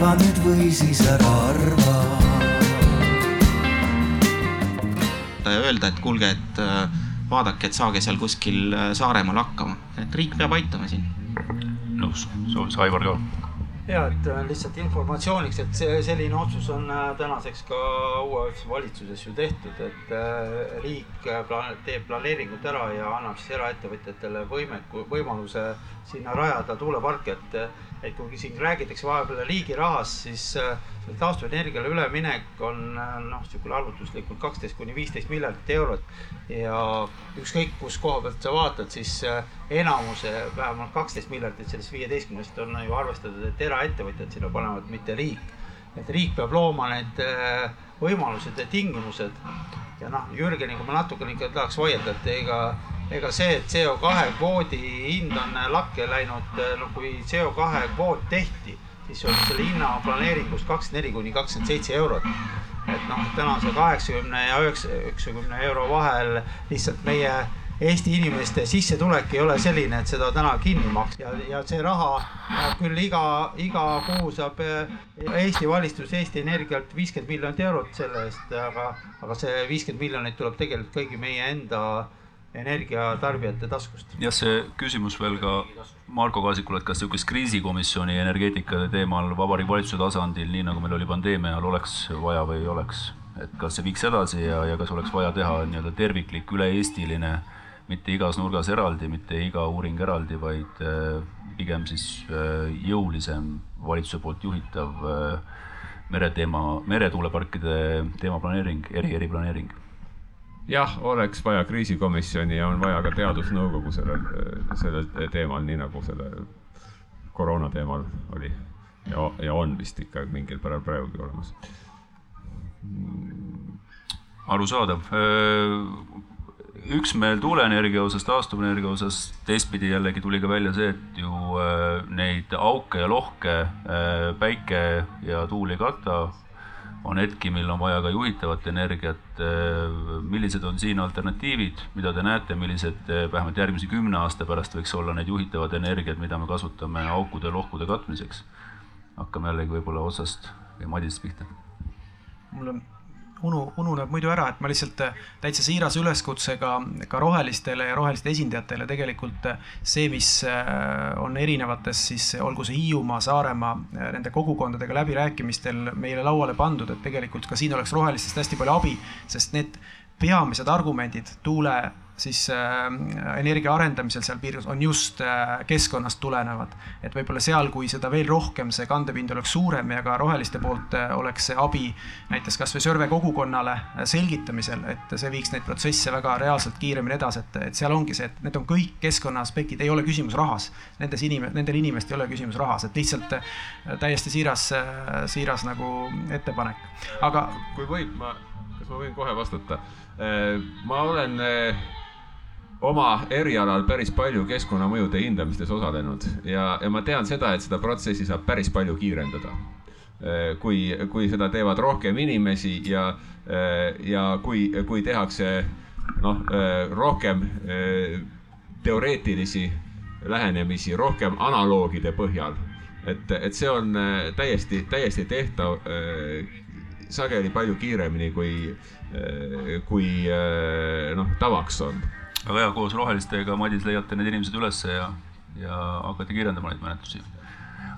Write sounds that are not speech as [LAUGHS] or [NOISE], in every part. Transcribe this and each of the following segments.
arva nüüd või siis ära arva. ja öelda, et kuulge, et äh, vaadake, et saage seal kuskil äh, Saaremaal hakkama, et riik peab aitama siin. nõus, soovis Aivar ka ja et äh, lihtsalt informatsiooniks, et see selline otsus on tänaseks ka uues valitsuses ju tehtud, et riik teeb planeeringud ära ja annab siis eraettevõtjatele võimeku, võimaluse sinna rajada tuuleparke, et et kui siin räägitakse vahepeal riigi rahast, siis äh, taastuvenergiale üleminek on äh, noh, niisugune arvutuslikult kaksteist kuni viisteist miljardit eurot. ja ükskõik, kus koha pealt sa vaatad, siis äh, enamuse, vähemalt kaksteist miljardit sellest viieteistkümnest on ju arvestatud, et eraettevõtjad sinna panevad, mitte riik. et riik peab looma need võimalused ja tingimused. ja noh, Jürgeniga ma natukene ikka tahaks vaielda, et ega ega see, et CO2 kvoodi hind on lakke läinud, no kui CO2 kvoot tehti, siis oli selle hinna planeeringus kakskümmend neli kuni kakskümmend seitse eurot. et noh, tänase kaheksakümne ja üheksakümne euro vahel lihtsalt meie Eesti inimeste sissetulek ei ole selline, et seda täna kinni maksta ja, ja see raha küll iga, iga kuu saab Eesti valitsus Eesti Energialt viiskümmend miljonit eurot selle eest, aga, aga see viiskümmend miljonit tuleb tegelikult kõigi meie enda energiatarbijate taskust. jah, see küsimus veel ka Marko Kaasikule, et kas niisugust kriisikomisjoni energeetika teemal Vabariigi Valitsuse tasandil, nii nagu meil oli pandeemia ajal, oleks vaja või ei oleks? et kas see viiks edasi ja, ja kas oleks vaja teha nii-öelda terviklik üle-eestiline, mitte igas nurgas eraldi, mitte iga uuring eraldi, vaid äh, pigem siis äh, jõulisem valitsuse poolt juhitav äh, mereteema, meretuuleparkide teemaplaneering, eri, eriplaneering jah, oleks vaja kriisikomisjoni ja on vaja ka teadusnõukogu sellel, sellel teemal, nii nagu selle koroona teemal oli ja, ja on vist ikka mingil määral praegugi olemas. arusaadav. üksmeel tuuleenergia osas, taastuvenergia osas, teistpidi jällegi tuli ka välja see, et ju neid auke ja lohke päike ja tuul ei kata on hetki, mil on vaja ka juhitavat energiat. millised on siin alternatiivid, mida te näete, millised vähemalt järgmise kümne aasta pärast võiks olla need juhitavad energiad, mida me kasutame aukude ja lohkude katmiseks? hakkame jällegi võib-olla otsast või Madisest pihta. mul on unu, ununeb muidu ära, et ma lihtsalt äh, täitsa siiras üleskutse ka, ka rohelistele ja roheliste esindajatele tegelikult äh, see, mis äh, on erinevates siis olgu see Hiiumaa, Saaremaa, nende kogukondadega läbirääkimistel meile lauale pandud, et tegelikult ka siin oleks rohelistest hästi palju abi, sest need peamised argumendid tuule siis äh, energia arendamisel seal piirkonnas on just äh, keskkonnast tulenevad. et võib-olla seal, kui seda veel rohkem, see kandepind oleks suurem ja ka roheliste poolt äh, oleks see abi näiteks kasvõi Sõrve kogukonnale selgitamisel, et see viiks neid protsesse väga reaalselt kiiremini edasi, et, et seal ongi see, et need on kõik keskkonna aspektid, ei ole küsimus rahas. Nendes inim-, nendel inimestel ei ole küsimus rahas, et lihtsalt täiesti siiras, siiras nagu ettepanek, aga. kui võib, ma, kas ma võin kohe vastata? ma olen oma erialal päris palju keskkonnamõjude hindamistes osalenud ja, ja ma tean seda, et seda protsessi saab päris palju kiirendada. Äh, kui, kui seda teevad rohkem inimesi ja, äh, ja kui, kui tehakse noh, äh, rohkem teoreetilisi lähenemisi, rohkem analoogide põhjal. et, et see on täiesti, täiesti tehtav sageli palju kiiremini, kui, kui noh, tavaks on väga hea, koos rohelistega, Madis, leiate need inimesed ülesse ja, ja hakkate kirjeldama neid menetlusi.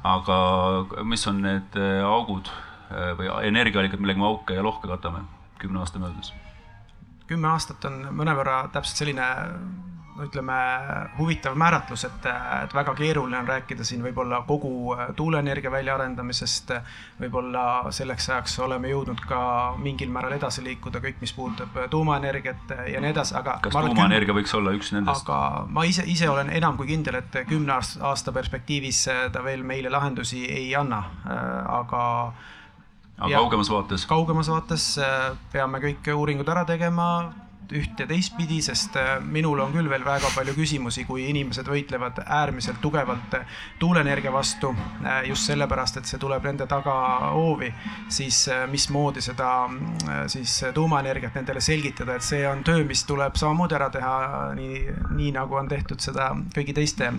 aga mis on need äh, augud äh, või energiaallikad, millega me auke ja lohke katame kümne aasta möödudes? kümme aastat on mõnevõrra täpselt selline no ütleme, huvitav määratlus, et, et väga keeruline on rääkida siin võib-olla kogu äh, tuuleenergia väljaarendamisest. võib-olla selleks ajaks oleme jõudnud ka mingil määral edasi liikuda, kõik, mis puudutab äh, tuumaenergiat ja nii edasi, aga. kas tuumaenergia võiks olla üks nendest? aga ma ise, ise olen enam kui kindel, et kümne aasta perspektiivis äh, ta veel meile lahendusi ei anna, aga aga kaugemas vaates? kaugemas vaates peame kõik uuringud ära tegema, üht ja teistpidi, sest äh, minul on küll veel väga palju küsimusi, kui inimesed võitlevad äärmiselt tugevalt äh, tuuleenergia vastu. Äh, just sellepärast, et see tuleb nende tagahoovi, siis mismoodi seda siis tuumaenergiat nendele selgitada, et see on töö, mis tuleb samamoodi ära teha, nii, nii nagu on tehtud seda kõigi teiste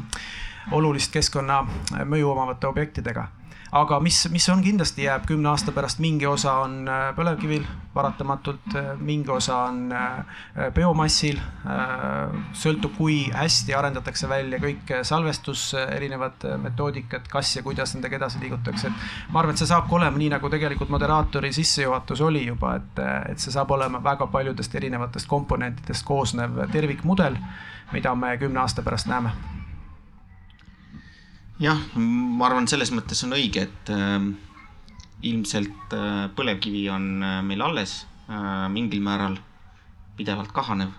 olulist keskkonnamõju omavate objektidega aga mis, mis on kindlasti jääb kümne aasta pärast, mingi osa on äh, põlevkivil paratamatult, mingi osa on biomassil. sõltub, kui hästi arendatakse välja kõik salvestus, erinevad metoodikad, kas ja kuidas nendega edasi liigutakse, et ma arvan, et see saabki olema nii, nagu tegelikult moderaatori sissejuhatus oli juba, et, et see saab olema väga paljudest erinevatest komponentidest koosnev tervikmudel, mida me kümne aasta pärast näeme jah, ma arvan, selles mõttes on õige, et äh, ilmselt äh, põlevkivi on äh, meil alles äh, mingil määral pidevalt kahanev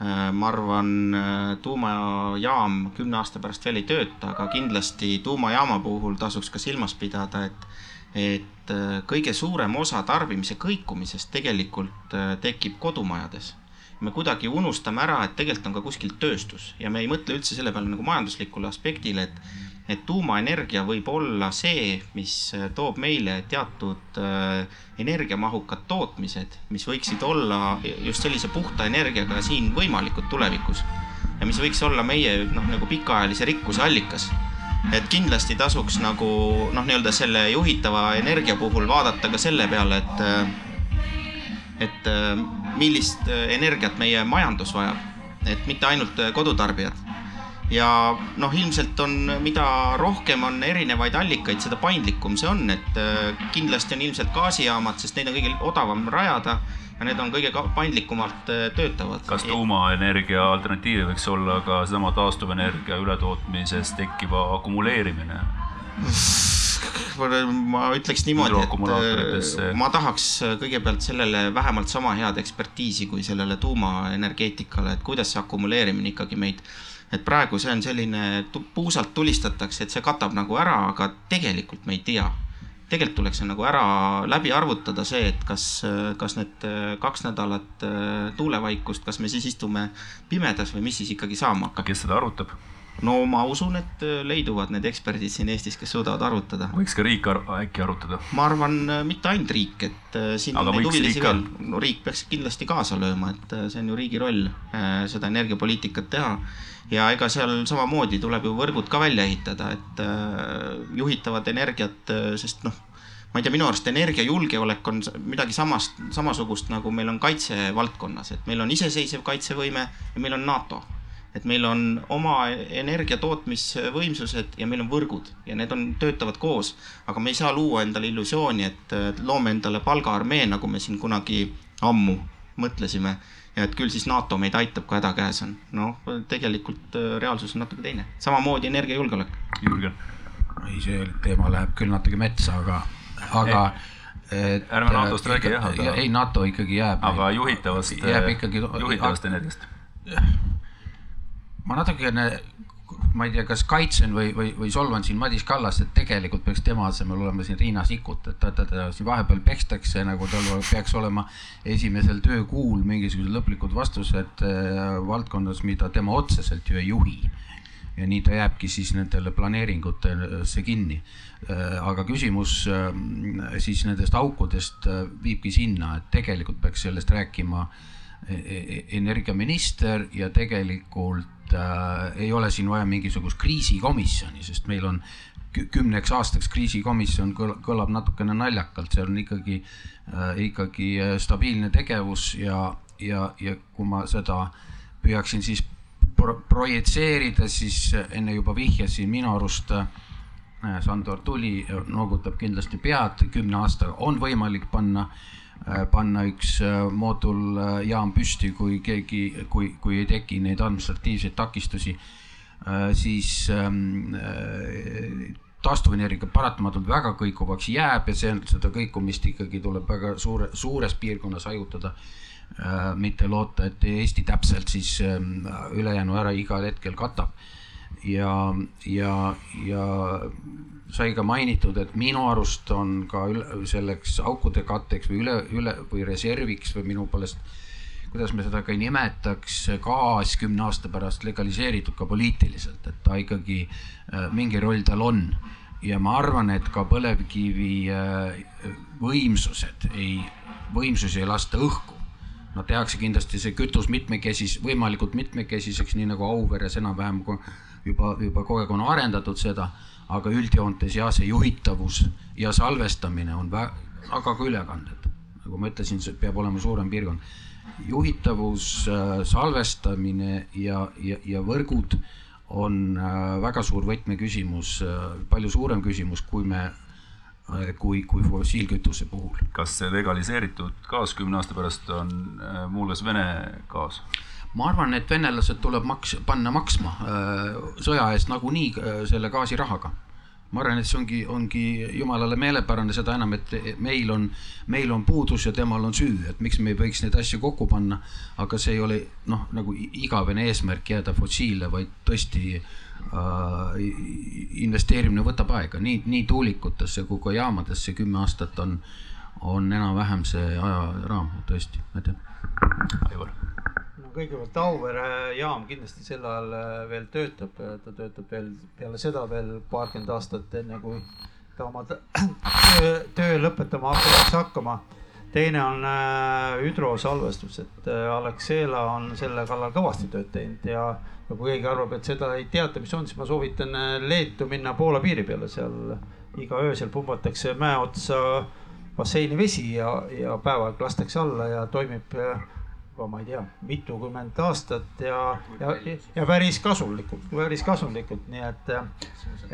äh,. ma arvan äh,, tuumajaam kümne aasta pärast veel ei tööta, aga kindlasti tuumajaama puhul tasuks ka silmas pidada, et et äh, kõige suurem osa tarbimise kõikumisest tegelikult äh, tekib kodumajades me kuidagi unustame ära, et tegelikult on ka kuskil tööstus ja me ei mõtle üldse selle peale nagu majanduslikule aspektile, et et tuumaenergia võib olla see, mis äh, toob meile teatud äh, energiamahukad tootmised, mis võiksid olla just sellise puhta energiaga siin võimalikud tulevikus. ja mis võiks olla meie noh, nagu pikaajalise rikkuse allikas. et kindlasti tasuks nagu noh, nii-öelda selle juhitava energia puhul vaadata ka selle peale, et äh, et millist energiat meie majandus vajab, et mitte ainult kodutarbijad ja noh, ilmselt on, mida rohkem on erinevaid allikaid, seda paindlikum see on, et äh, kindlasti on ilmselt gaasijaamad, sest neid on kõige odavam rajada ja need on kõige paindlikumalt äh, töötavad. kas tuumaenergia alternatiiv võiks olla ka seesama taastuvenergia ületootmises tekkiva akumuleerimine? ma ütleks niimoodi, et äh, ma tahaks kõigepealt sellele vähemalt sama head ekspertiisi kui sellele tuumaenergeetikale, et kuidas see akumuleerimine ikkagi meid et praegu see on selline, puusalt tulistatakse, et see katab nagu ära, aga tegelikult me ei tea. tegelikult tuleks see nagu ära läbi arvutada see, et kas, kas need kaks nädalat äh, tuulevaikust, kas me siis istume pimedas või mis siis ikkagi saama hakkab. kes seda arutab? No ma usun, et äh, leiduvad need eksperdid siin Eestis, kes suudavad arvutada. võiks ka riik ar äkki arutada? ma arvan, äh, mitte ainult riik, et siin Aga on neid huvilisi veel. no riik peaks kindlasti kaasa lööma, et see on ju riigi roll seda energiapoliitikat teha ja ega seal samamoodi tuleb ju võrgud ka välja ehitada, et äh, juhitavat energiat, äh, sest noh, ma ei tea, minu arust energiajulgeolek on midagi samast, samasugust nagu meil on kaitsevaldkonnas, et meil on iseseisev kaitsevõime ja meil on NATO. Et meil on oma energia tootmisvõimsused ja meil on võrgud ja need on, töötavad koos, aga me ei saa luua endale illusiooni, et loome endale palgaarmee, nagu me siin kunagi ammu mõtlesime ja et küll siis NATO meid aitab, kui häda käes on. noh, tegelikult äh, reaalsus on natuke teine, samamoodi energiajulgeolek. Jürgen. ei, see teema läheb küll natuke metsa, aga, aga et ärme NATO-st räägi jah, aga. ei, NATO ikkagi jääb. aga juhitavast, juhitavast energiast. Ma natukene ma ei tea, kas kaitsen või, või, või solvan siin Madis Kallast, et tegelikult peaks tema asemel olema siin Riina Sikkut, et ta, ta, siin vahepeal pekstakse nagu tal peaks olema esimesel töökuul mingisugused lõplikud vastused äh, valdkonnas, mida tema otseselt ju ei juhi. ja nii ta jääbki siis nendele planeeringutesse kinni äh,. aga küsimus äh, siis nendest aukudest äh, viibki sinna, et tegelikult peaks sellest rääkima e, e energiaminister ja tegelikult äh, ei ole siin vaja mingisugust kriisikomisjoni, sest meil on kümneks aastaks kriisikomisjon kõlab natukene naljakalt, see on ikkagi äh,, ikkagi äh, stabiilne tegevus ja, ja, ja kui ma seda püüaksin siis pro projitseerida, siis enne juba vihjasin, minu arust äh, Sandor Tuli noogutab kindlasti pead, kümne aastaga on võimalik panna äh, Äh, panna üks äh, mooduljaam püsti, kui keegi, kui, kui ei teki neid administratiivseid takistusi, äh, siis ähm, taastuvenergia paratamatult väga kõikuvaks jääb ja see, seda kõikumist ikkagi tuleb väga suure, suures piirkonnas hajutada. mitte loota, et Eesti täpselt siis ähm, ülejäänu ära igal hetkel katab. ja, ja, ja sai ka mainitud, et minu arust on ka üle, selleks aukude katteks või üle, üle või reserviks või minu poolest, kuidas me seda ka ei nimetaks, gaas kümne aasta pärast legaliseeritud ka poliitiliselt, et ta ikkagi äh, mingi roll tal on. ja ma arvan, et ka põlevkivi äh, võimsused ei, võimsusi ei lasta õhku no tehakse kindlasti see kütus mitmekesis, võimalikult mitmekesiseks, nii nagu Auveres enam-vähem juba, juba kogu aeg on arendatud seda, aga üldjoontes jah, see juhitavus ja salvestamine on väga, aga ka ülekanded. nagu ma ütlesin, see peab olema suurem piirkond. juhitavus, äh, salvestamine ja, ja, ja võrgud on äh, väga suur võtmeküsimus, äh, palju suurem küsimus, kui me kui, kui fossiilkütuse puhul. kas see legaliseeritud gaas kümne aasta pärast on muuhulgas Vene gaas? Ma arvan, et venelased tuleb maks-, panna maksma äh, sõja eest nagunii selle gaasirahaga. ma arvan, et see ongi, ongi jumalale meelepärane, seda enam, et meil on, meil on puudus ja temal on süü, et miks me ei võiks neid asju kokku panna. aga see ei ole noh, nagu igavene eesmärk jääda fossiile, vaid tõesti äh, Äh, investeerimine võtab aega, nii, nii tuulikutesse kui ka jaamadesse kümme aastat on, on enam-vähem see ajaraam tõesti, aitäh. Aivar. Kõigepealt Auvere jaam kindlasti sel ajal äh, veel töötab, ta töötab veel peale seda veel paarkümmend aastat, enne kui ta oma [COUGHS] töö, töö lõpetama hakkaks hakkama. Teine on äh, hüdrosalvestus, et Alexela on selle kallal kõvasti tööd teinud ja ja kui keegi arvab, et seda ei teata, mis on, siis ma soovitan äh, Leetu minna Poola piiri peale, seal iga öösel pumbatakse mäe otsa basseini vesi ja, ja päev aega lastakse alla ja toimib äh, juba ma ei tea, mitukümmend aastat ja, ja, ja päris kasulikult, päris kasulikult, nii et,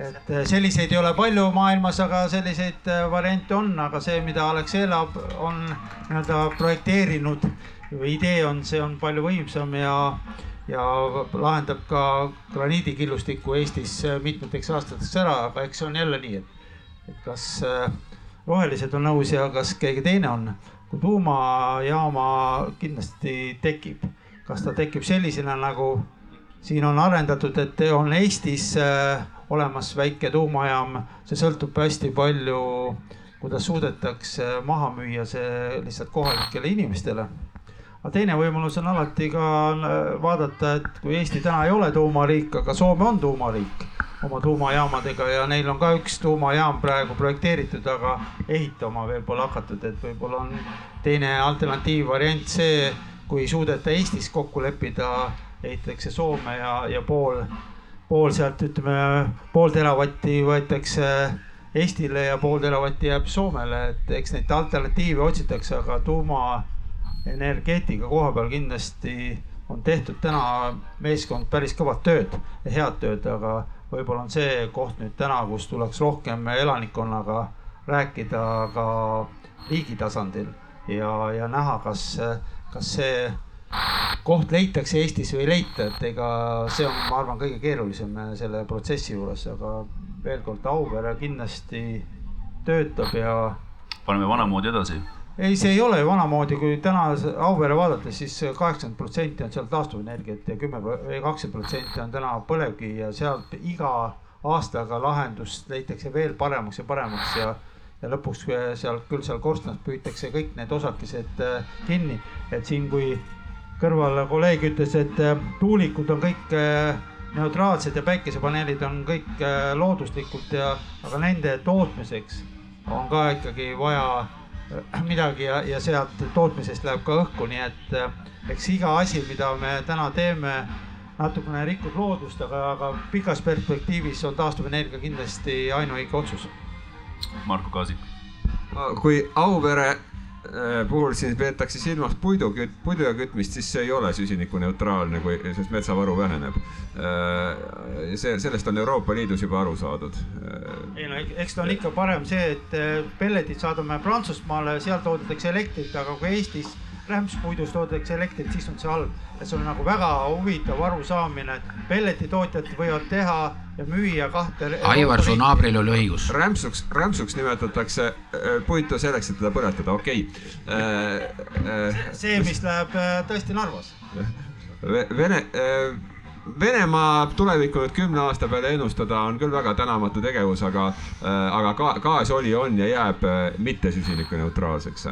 et selliseid ei ole palju maailmas, aga selliseid äh, variante on, aga see, mida Alexela on nii-öelda projekteerinud või idee on, see on palju võimsam ja ja lahendab ka graniidikillustiku Eestis mitmeteks aastateks ära, aga eks see on jälle nii, et, et kas äh, rohelised on nõus ja kas keegi teine on. Kui tuumajaama kindlasti tekib, kas ta tekib sellisena, nagu siin on arendatud, et on Eestis äh, olemas väike tuumajaam, see sõltub hästi palju, kuidas suudetakse maha müüa see lihtsalt kohalikele inimestele. Aga teine võimalus on alati ka äh, vaadata, et kui Eesti täna ei ole tuumariik, aga Soome on tuumariik oma tuumajaamadega ja neil on ka üks tuumajaam praegu projekteeritud, aga ehitama veel pole hakatud, et võib-olla on teine alternatiivvariant see, kui ei suudeta Eestis kokku leppida, ehitatakse Soome ja, ja pool, pool sealt ütleme, pool teravatti võetakse Eestile ja pool teravatti jääb Soomele, et eks neid alternatiive otsitakse, aga tuuma energeetika koha peal kindlasti on tehtud täna meeskond päris kõvat tööd head tööd, aga võib-olla on see koht nüüd täna, kus tuleks rohkem elanikkonnaga rääkida ka riigi tasandil ja, ja näha, kas, kas see koht leitakse Eestis või ei leita, et ega see on, ma arvan, kõige keerulisem selle protsessi juures, aga veel kord Auvere kindlasti töötab ja. paneme vanamoodi edasi ei, see ei ole ju vanamoodi, kui täna Auvere vaadates, siis kaheksakümmend protsenti on seal taastuvenergiat ja kümme kakskümmend protsenti on täna põlevkivi ja sealt iga aastaga lahendust leitakse veel paremaks ja paremaks ja ja lõpuks seal küll seal korstnast püütakse kõik need osakesed äh, kinni, et siin, kui kõrval kolleeg ütles, et äh, tuulikud on kõik äh, neutraalsed ja päikesepaneelid on kõik looduslikud ja, aga nende tootmiseks on ka ikkagi vaja midagi ja, ja sealt tootmisest läheb ka õhku, nii et äh, eks iga asi, mida me täna teeme, natukene rikub loodust, aga, aga pikas perspektiivis on taastuvenergia kindlasti ainuõige otsus. Marko Kaasik. kui Auvere Äh, puhul siis peetakse silmas puidu, puiduga kütmist, siis see ei ole süsinikuneutraalne, kui, sest metsavaru väheneb. Äh, see, sellest on Euroopa Liidus juba aru saadud. Äh, ei no eks ta on ikka parem see, et pelletid saadame Prantsusmaale, seal toodetakse elektrit, aga kui Eestis rämpspuidust toodetakse elektrit, siis on see halb. et see on nagu väga huvitav arusaamine, et pelletitootjad võivad teha ja müüa kahte. Aivar, su naabril oli õigus. rämpsuks, rämpsuks nimetatakse äh, puitu selleks, et teda põletada, okei okay. äh,. Äh, see, mis läheb äh, tõesti Narvas. Vene äh, Venemaa tulevikku nüüd kümne aasta peale ennustada on küll väga tänamatu tegevus, aga, aga gaas oli, on ja jääb mitte süsinikuneutraalseks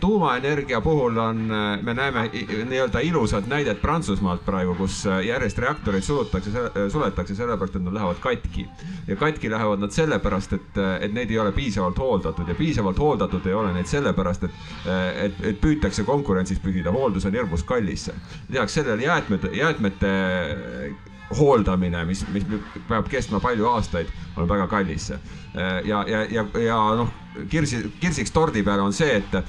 tuumaenergia puhul on, me näeme nii-öelda ilusat näidet Prantsusmaalt praegu, kus järjest reaktoreid sulutakse, suletakse sellepärast, et nad lähevad katki. ja katki lähevad nad sellepärast, et, et neid ei ole piisavalt hooldatud ja piisavalt hooldatud ei ole neid sellepärast, et, et, et püütakse konkurentsis püsida, hooldus on hirmus kallis. lisaks sellele jäätmed, jäätmete hooldamine, mis, mis peab kestma palju aastaid, on väga kallis. ja, ja, ja, ja noh, kirsi, kirsiks tordi peal on see, et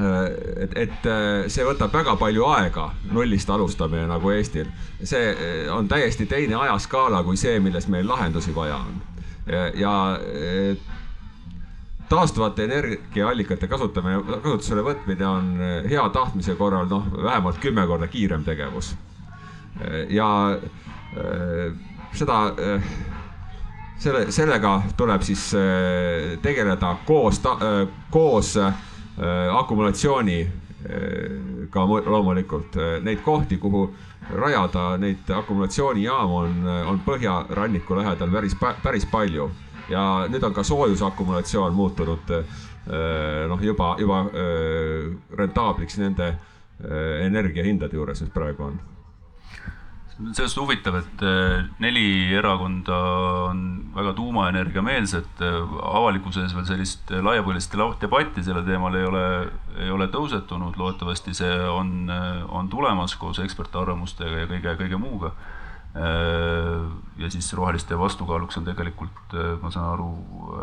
et, et see võtab väga palju aega, nullist alustamine nagu Eestil. see on täiesti teine ajaskaala kui see, milles meil lahendusi vaja on. ja taastuvate energiaallikate kasutamine, kasutusele võtmine on hea tahtmise korral noh, vähemalt kümme korda kiirem tegevus ja äh, seda, äh, selle, sellega tuleb siis äh, tegeleda koos, koos akumulatsiooniga loomulikult. Neid kohti, kuhu rajada neid akumulatsioonijaamu on, on põhjaranniku lähedal päris, päris palju ja nüüd on ka soojusakumulatsioon muutunud noh, juba, juba rentaabliks nende energiahindade juures, mis praegu on sellest huvitav, et äh, neli erakonda on väga tuumaenergia meelsed, avalikkuse ees veel sellist laiapõhjalist debatti sellel teemal ei ole, ei ole tõusetunud, loodetavasti see on, on tulemas koos ekspertarvamustega ja kõige, kõige muuga. Ja siis roheliste vastukaaluks on tegelikult, ma saan aru,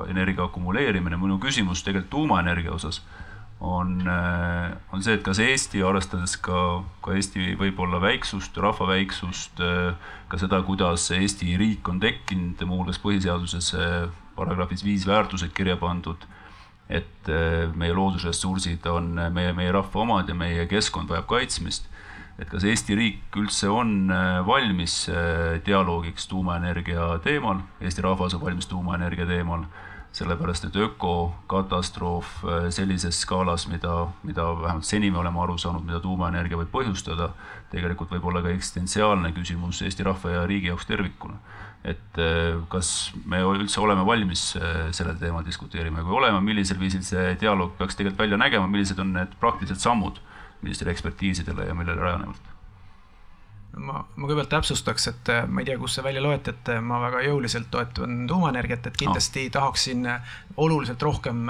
energia akumuleerimine, minu küsimus tegelikult tuumaenergia osas on, äh, on see, et kas Eesti, arvestades ka, ka Eesti võib-olla väiksust, rahva väiksust, äh, ka seda, kuidas Eesti riik on tekkinud, muuhulgas põhiseaduses äh, paragrahvis viis väärtused kirja pandud, et meie loodusressursid on meie, meie rahva omad ja meie keskkond vajab kaitsmist. et kas Eesti riik üldse on valmis dialoogiks tuumaenergia teemal, Eesti rahvas on valmis tuumaenergia teemal sellepärast et ökokatastroof äh, sellises skaalas, mida, mida vähemalt seni me oleme aru saanud, mida tuumaenergia võib põhjustada, tegelikult võib olla ka eksistentsiaalne küsimus Eesti rahva ja riigi jaoks tervikuna. et äh, kas me üldse oleme valmis äh, sellel teemal diskuteerima ja kui oleme, millisel viisil see dialoog peaks tegelikult välja nägema, millised on need praktilised sammud, millistele ekspertiisidele ja millele rajanevalt? Ma, ma kõigepealt täpsustaks, et äh, ma ei tea, kust see välja loeti, et äh, ma väga jõuliselt toetan tuumaenergiat, et kindlasti oh. tahaksin äh, oluliselt rohkem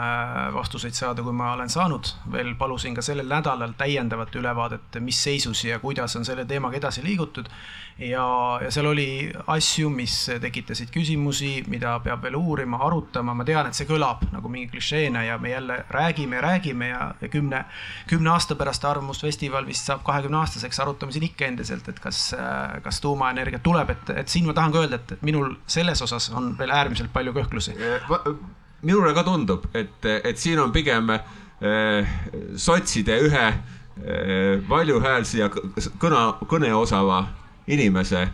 vastuseid saada, kui ma olen saanud. veel palusin ka sellel nädalal täiendavat ülevaadet, mis seisus ja kuidas on selle teemaga edasi liigutud. ja, ja seal oli asju, mis tekitasid küsimusi, mida peab veel uurima, arutama, ma tean, et see kõlab nagu mingi klišeena ja me jälle räägime ja räägime ja, ja kümne, kümne aasta pärast Arvamusfestival vist saab kahekümne aastaseks, arutame siin ikka endiselt, et kas, kas tuumaenergia tuleb, et, et siin ma tahan ka öelda, et minul selles osas on veel äärmiselt palju kõhklusi. minule ka tundub, et, et siin on pigem äh, sotside ühe äh, valjuhäälsi ja kõne, kõneosava inimese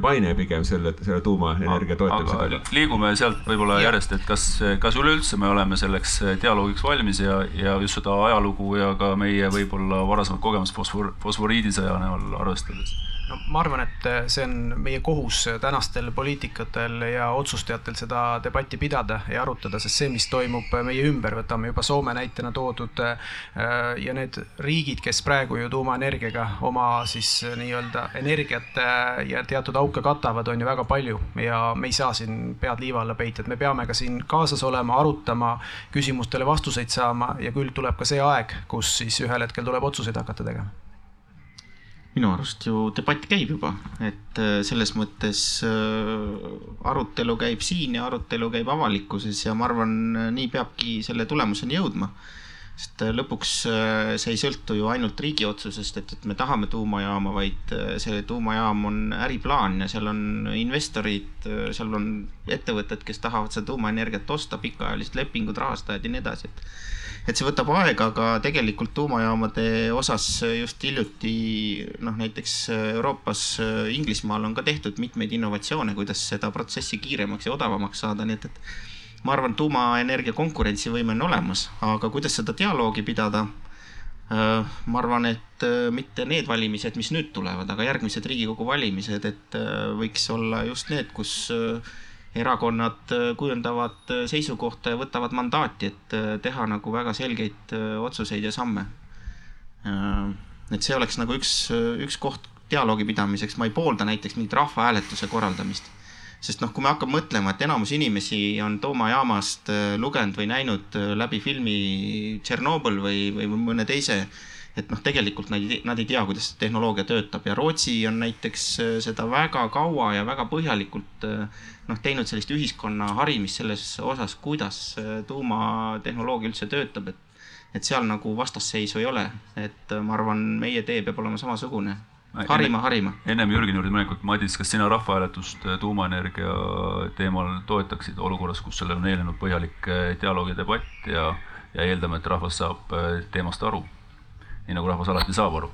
maine pigem selle, selle tuumaenergia toetamise taga. liigume sealt võib-olla järjest, et kas, kas üleüldse me oleme selleks dialoogiks valmis ja, ja just seda ajalugu ja ka meie võib-olla varasemat kogemust fosfor, fosforiidisõja näol arvestades no ma arvan, et äh, see on meie kohus tänastel poliitikutel ja otsustajatel seda debatti pidada ja arutada, sest see, mis toimub meie ümber, võtame juba Soome näitena toodud äh, ja need riigid, kes praegu ju tuumaenergiaga oma siis nii-öelda energiat äh, ja teatud auke katavad, on ju väga palju ja me ei saa siin pead liiva alla peita, et me peame ka siin kaasas olema, arutama, küsimustele vastuseid saama ja küll tuleb ka see aeg, kus siis ühel hetkel tuleb otsuseid hakata tegema minu arust ju debatt käib juba, et äh, selles mõttes äh, arutelu käib siin ja arutelu käib avalikkuses ja ma arvan, nii peabki selle tulemuseni jõudma. sest äh, lõpuks see ei sõltu ju ainult riigi otsusest, et, et me tahame tuumajaama, vaid see tuumajaam on äriplaan ja seal on investorid, seal on ettevõtted, kes tahavad seda tuumaenergiat osta, pikaajalised lepingud, rahastajad ja nii edasi, et et see võtab aega, aga tegelikult tuumajaamade osas just hiljuti noh, näiteks Euroopas, Inglismaal on ka tehtud mitmeid innovatsioone, kuidas seda protsessi kiiremaks ja odavamaks saada, nii et, et ma arvan, tuumaenergia konkurentsivõime on olemas, aga kuidas seda dialoogi pidada? Ma arvan, et mitte need valimised, mis nüüd tulevad, aga järgmised Riigikogu valimised, et võiks olla just need, kus erakonnad äh, kujundavad äh, seisukohta ja võtavad mandaati, et äh, teha nagu väga selgeid otsuseid ja samme. et see oleks nagu üks, üks koht dialoogi pidamiseks, ma ei poolda näiteks mingit rahvahääletuse korraldamist. sest noh, kui me hakkame mõtlema, et enamus inimesi on tuumajaamast lugenud või näinud läbi filmi Tšernobõl või, või mõne teise et noh, tegelikult nad ei, nad ei tea, kuidas tehnoloogia töötab ja Rootsi on näiteks äh, seda väga kaua ja väga põhjalikult äh, noh, teinud sellist ühiskonna harimist selles osas, kuidas äh, tuumatehnoloogia üldse töötab, et et seal nagu vastasseisu ei ole, et ma arvan, meie tee peab olema samasugune harima, harima. ennem Jürgeni juurde minekut, Madis, kas sina rahvahääletust tuumaenergia teemal toetaksid olukorras, kus sellele on eelnenud põhjalik dialoog ja debatt ja, ja eeldame, et rahvas saab teemast aru? Nii nagu rahvas alati saab aru.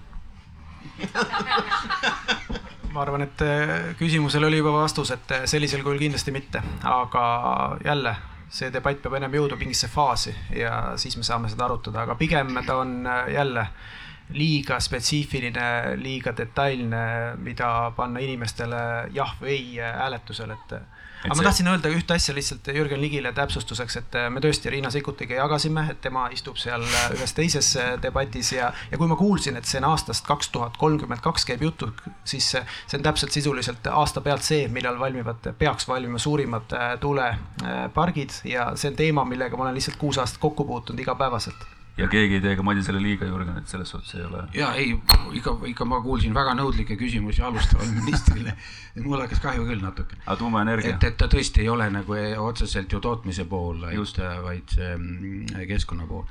[LAUGHS] Ma arvan, et äh, küsimusele oli juba vastus, et äh, sellisel kujul kindlasti mitte, aga jälle see debatt peab ennem jõudma mingisse faasi ja siis me saame seda arutada, aga pigem ta on äh, jälle liiga spetsiifiline, liiga detailne, mida panna inimestele jah või ei hääletusel, et aga ma tahtsin öelda ühte asja lihtsalt Jürgen Ligile täpsustuseks, et äh, me tõesti Riina Sikkutiga jagasime, et tema istub seal äh, ühes teises äh, debatis ja, ja kui ma kuulsin, et see on aastast kaks tuhat kolmkümmend kaks käib jutu, siis see on täpselt sisuliselt aasta pealt see, millal valmivad, peaks valmima suurimad tuulepargid ja see on teema, millega ma olen lihtsalt kuus aastat kokku puutunud igapäevaselt ja keegi ei tee ka Madisele liiga, Jürgen, et selles suhtes ei ole. ja ei, ikka, ikka ma kuulsin väga nõudlikke küsimusi alustavale ministrile. mul hakkas kahju küll natuke. aga tuumaenergia? et, et ta tõesti ei ole nagu otseselt ju tootmise pool, vaid see mm, keskkonna pool.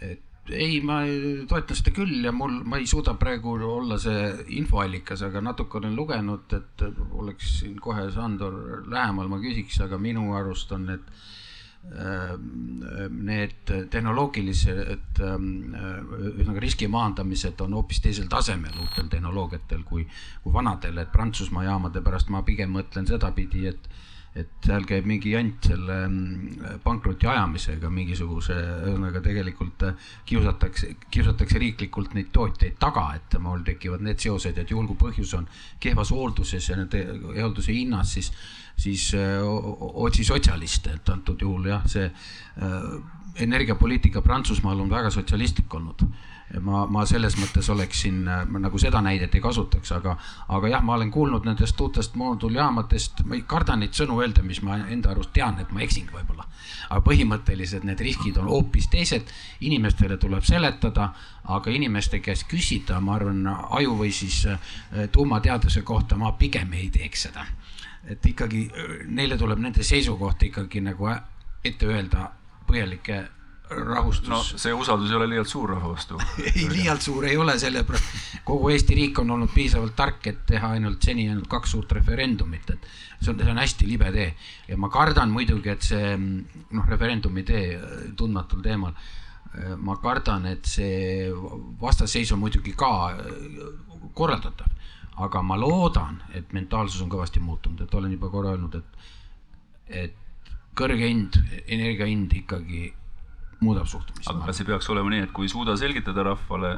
et ei, ma toetan seda küll ja mul, ma ei suuda praegu olla see infoallikas, aga natuke olen lugenud, et oleks siin kohe Sandor lähemal, ma küsiks, aga minu arust on need need tehnoloogilised ehm, ühesõnaga riski maandamised on hoopis teisel tasemel uutel tehnoloogiatel kui, kui vanadel, et Prantsusmaa jaamade pärast ma pigem mõtlen sedapidi, et et seal käib mingi jant selle pankroti ajamisega mingisuguse, ühesõnaga tegelikult kiusatakse, kiusatakse riiklikult neid tootjaid taga, et mul tekivad need seosed, et juhul kui põhjus on kehvas hoolduses ja nende hoolduse hinnas, siis siis äh, otsi sotsialiste, et antud juhul jah, see äh, energiapoliitika Prantsusmaal on väga sotsialistlik olnud. ma, ma selles mõttes oleksin äh, nagu seda näidet ei kasutaks, aga, aga jah, ma olen kuulnud nendest uutest moodulljaamadest, ma ei karda neid sõnu öelda, mis ma enda arust tean, et ma eksin võib-olla. aga põhimõtteliselt need riskid on hoopis teised, inimestele tuleb seletada, aga inimeste käest küsida, ma arvan, aju või siis tuumateaduse kohta ma pigem ei teeks seda et ikkagi neile tuleb nende seisukoht ikkagi nagu ette öelda põhjalike rahustus. no see usaldus ei ole liialt suur rahva vastu [LAUGHS] ei, liialt suur ei ole, sellepärast kogu Eesti riik on olnud piisavalt tark, et teha ainult seni ainult kaks suurt referendumit, et see on, see on hästi libe tee. ja ma kardan muidugi, et see noh, referendumi tee tundmatul teemal, ma kardan, et see vastasseis on muidugi ka korraldatav aga ma loodan, et mentaalsus on kõvasti muutunud, et olen juba korra öelnud, et, et kõrge hind, energia hind ikkagi muudab suhtumist. aga kas ei peaks olema nii, et kui ei suuda selgitada rahvale,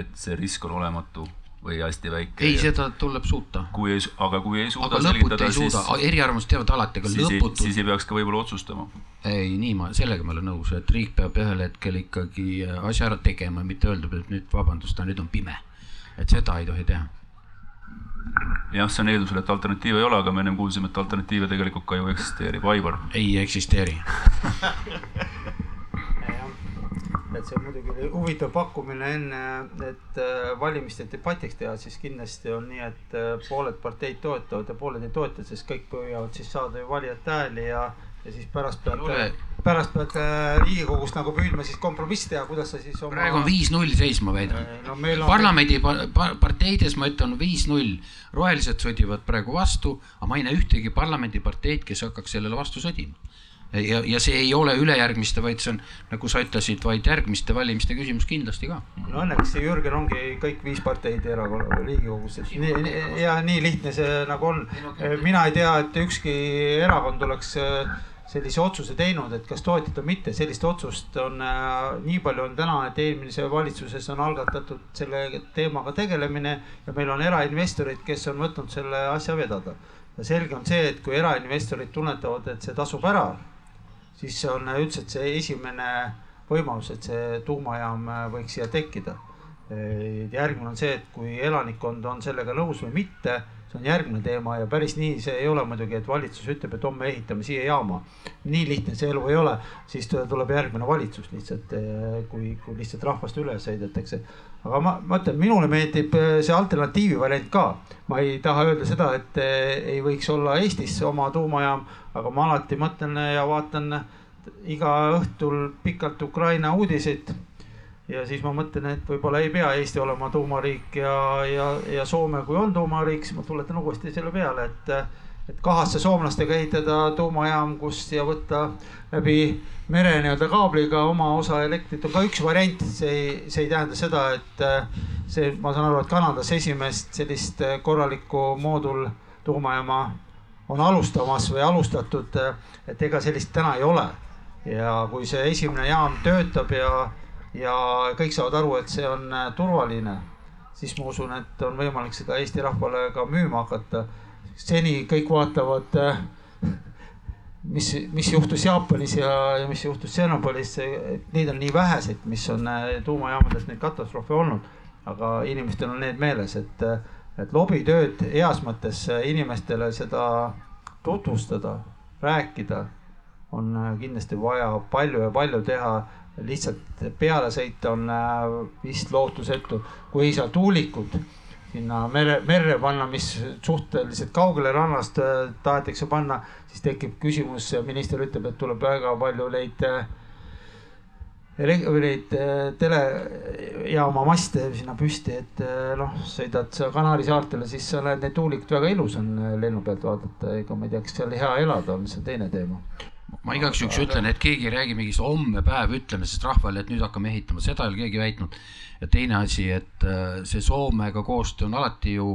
et see risk on olematu või hästi väike? ei, seda tuleb suuta. kui ei, aga kui ei suuda aga selgitada, siis. eriarvamused teevad alati, aga lõputult. siis ei peaks ka võib-olla otsustama. ei, nii ma, sellega ma olen nõus, et riik peab ühel hetkel ikkagi asja ära tegema, mitte öelda, et nüüd vabandust, nüüd on pime. et seda ei tohi teha jah, see on eeldusel, et alternatiive ei ole, aga me ennem kuulsime, et alternatiive tegelikult ka ju eksisteerib. Aivar. ei eksisteeri [LAUGHS] et see on muidugi huvitav pakkumine enne, et äh, valimiste debatiks teha, siis kindlasti on nii, et äh, pooled parteid toetavad ja pooled ei toeta, sest kõik püüavad siis saada ju valijate hääli ja ja siis pärast pead, pärast pead äh, Riigikogust nagu püüdma siis kompromissi teha, kuidas sa siis oma. praegu on viis-null seis, ma väidan no,. parlamendi parteides ma ütlen viis-null, rohelised sõdivad praegu vastu, aga ma ei näe ühtegi parlamendiparteid, kes hakkaks sellele vastu sõdima ja, ja see ei ole ülejärgmiste, vaid see on, nagu sa ütlesid, vaid järgmiste valimiste küsimus kindlasti ka. no õnneks Jürgen ongi kõik viis parteid erakonna Riigikogus, et nii, nii ja nii lihtne see nagu on. mina ei tea, et ükski erakond oleks äh, sellise otsuse teinud, et kas toetada või mitte, sellist otsust on äh,, nii palju on täna, et eelmise valitsuses on algatatud selle teemaga tegelemine ja meil on erainvestorid, kes on võtnud selle asja vedada. ja selge on see, et kui erainvestorid tunnetavad, et see tasub ära, siis on üldiselt see esimene võimalus, et see tuumajaam äh, võiks siia tekkida. järgmine on see, et kui elanikkond on sellega nõus või mitte see on järgmine teema ja päris nii see ei ole muidugi, et valitsus ütleb, et homme ehitame siia jaama. nii lihtne see elu ei ole, siis tuleb järgmine valitsus lihtsalt, eh, kui, kui lihtsalt rahvast üle sõidetakse. aga ma, ma ütlen, minule meeldib eh, see alternatiivi variant ka. ma ei taha öelda seda, et eh, ei võiks olla Eestis oma tuumajaam, aga ma alati mõtlen ja vaatan iga õhtul pikalt Ukraina uudiseid ja siis ma mõtlen, et võib-olla ei pea Eesti olema tuumariik ja, ja, ja Soome, kui on tuumariik, siis ma tuletan uuesti selle peale, et, et kahasse soomlastega ehitada tuumajaam, kus ja võtta läbi mere nii-öelda kaabliga oma osa elektrit on ka üks variant, see ei, see ei tähenda seda, et see, ma saan aru, et Kanadas esimest sellist korralikku moodul tuumajaama on alustamas või alustatud, et ega sellist täna ei ole. ja kui see esimene jaam töötab ja ja kõik saavad aru, et see on äh, turvaline, siis ma usun, et on võimalik seda Eesti rahvale ka müüma hakata. seni kõik vaatavad, äh, mis, mis juhtus Jaapanis ja, ja mis juhtus Tšernobõlis, neid on nii väheseid, mis on äh, tuumajaamades neid katastroofe olnud. aga inimestel on need meeles, et, et lobitööd heas mõttes inimestele seda tutvustada, rääkida on kindlasti vaja palju ja palju teha lihtsalt peale sõita on äh, vist lootusetu, kui ei saa tuulikud sinna mere, merre panna, mis suhteliselt kaugele rannast äh, tahetakse panna, siis tekib küsimus, minister ütleb, et tuleb väga palju neid äh, või neid telejaama maste sinna püsti, et noh, sõidad sa Kanaari saartele, siis sa näed neid tuulikud, väga ilus on lennu pealt vaadata, ega ma ei tea, kas seal hea elada on, see on teine teema ma igaks juhuks ütlen, et keegi ei räägi mingist homme päev ütlemisest rahvale, et nüüd hakkame ehitama, seda ei ole keegi väitnud. ja teine asi, et äh, see Soomega koostöö on alati ju,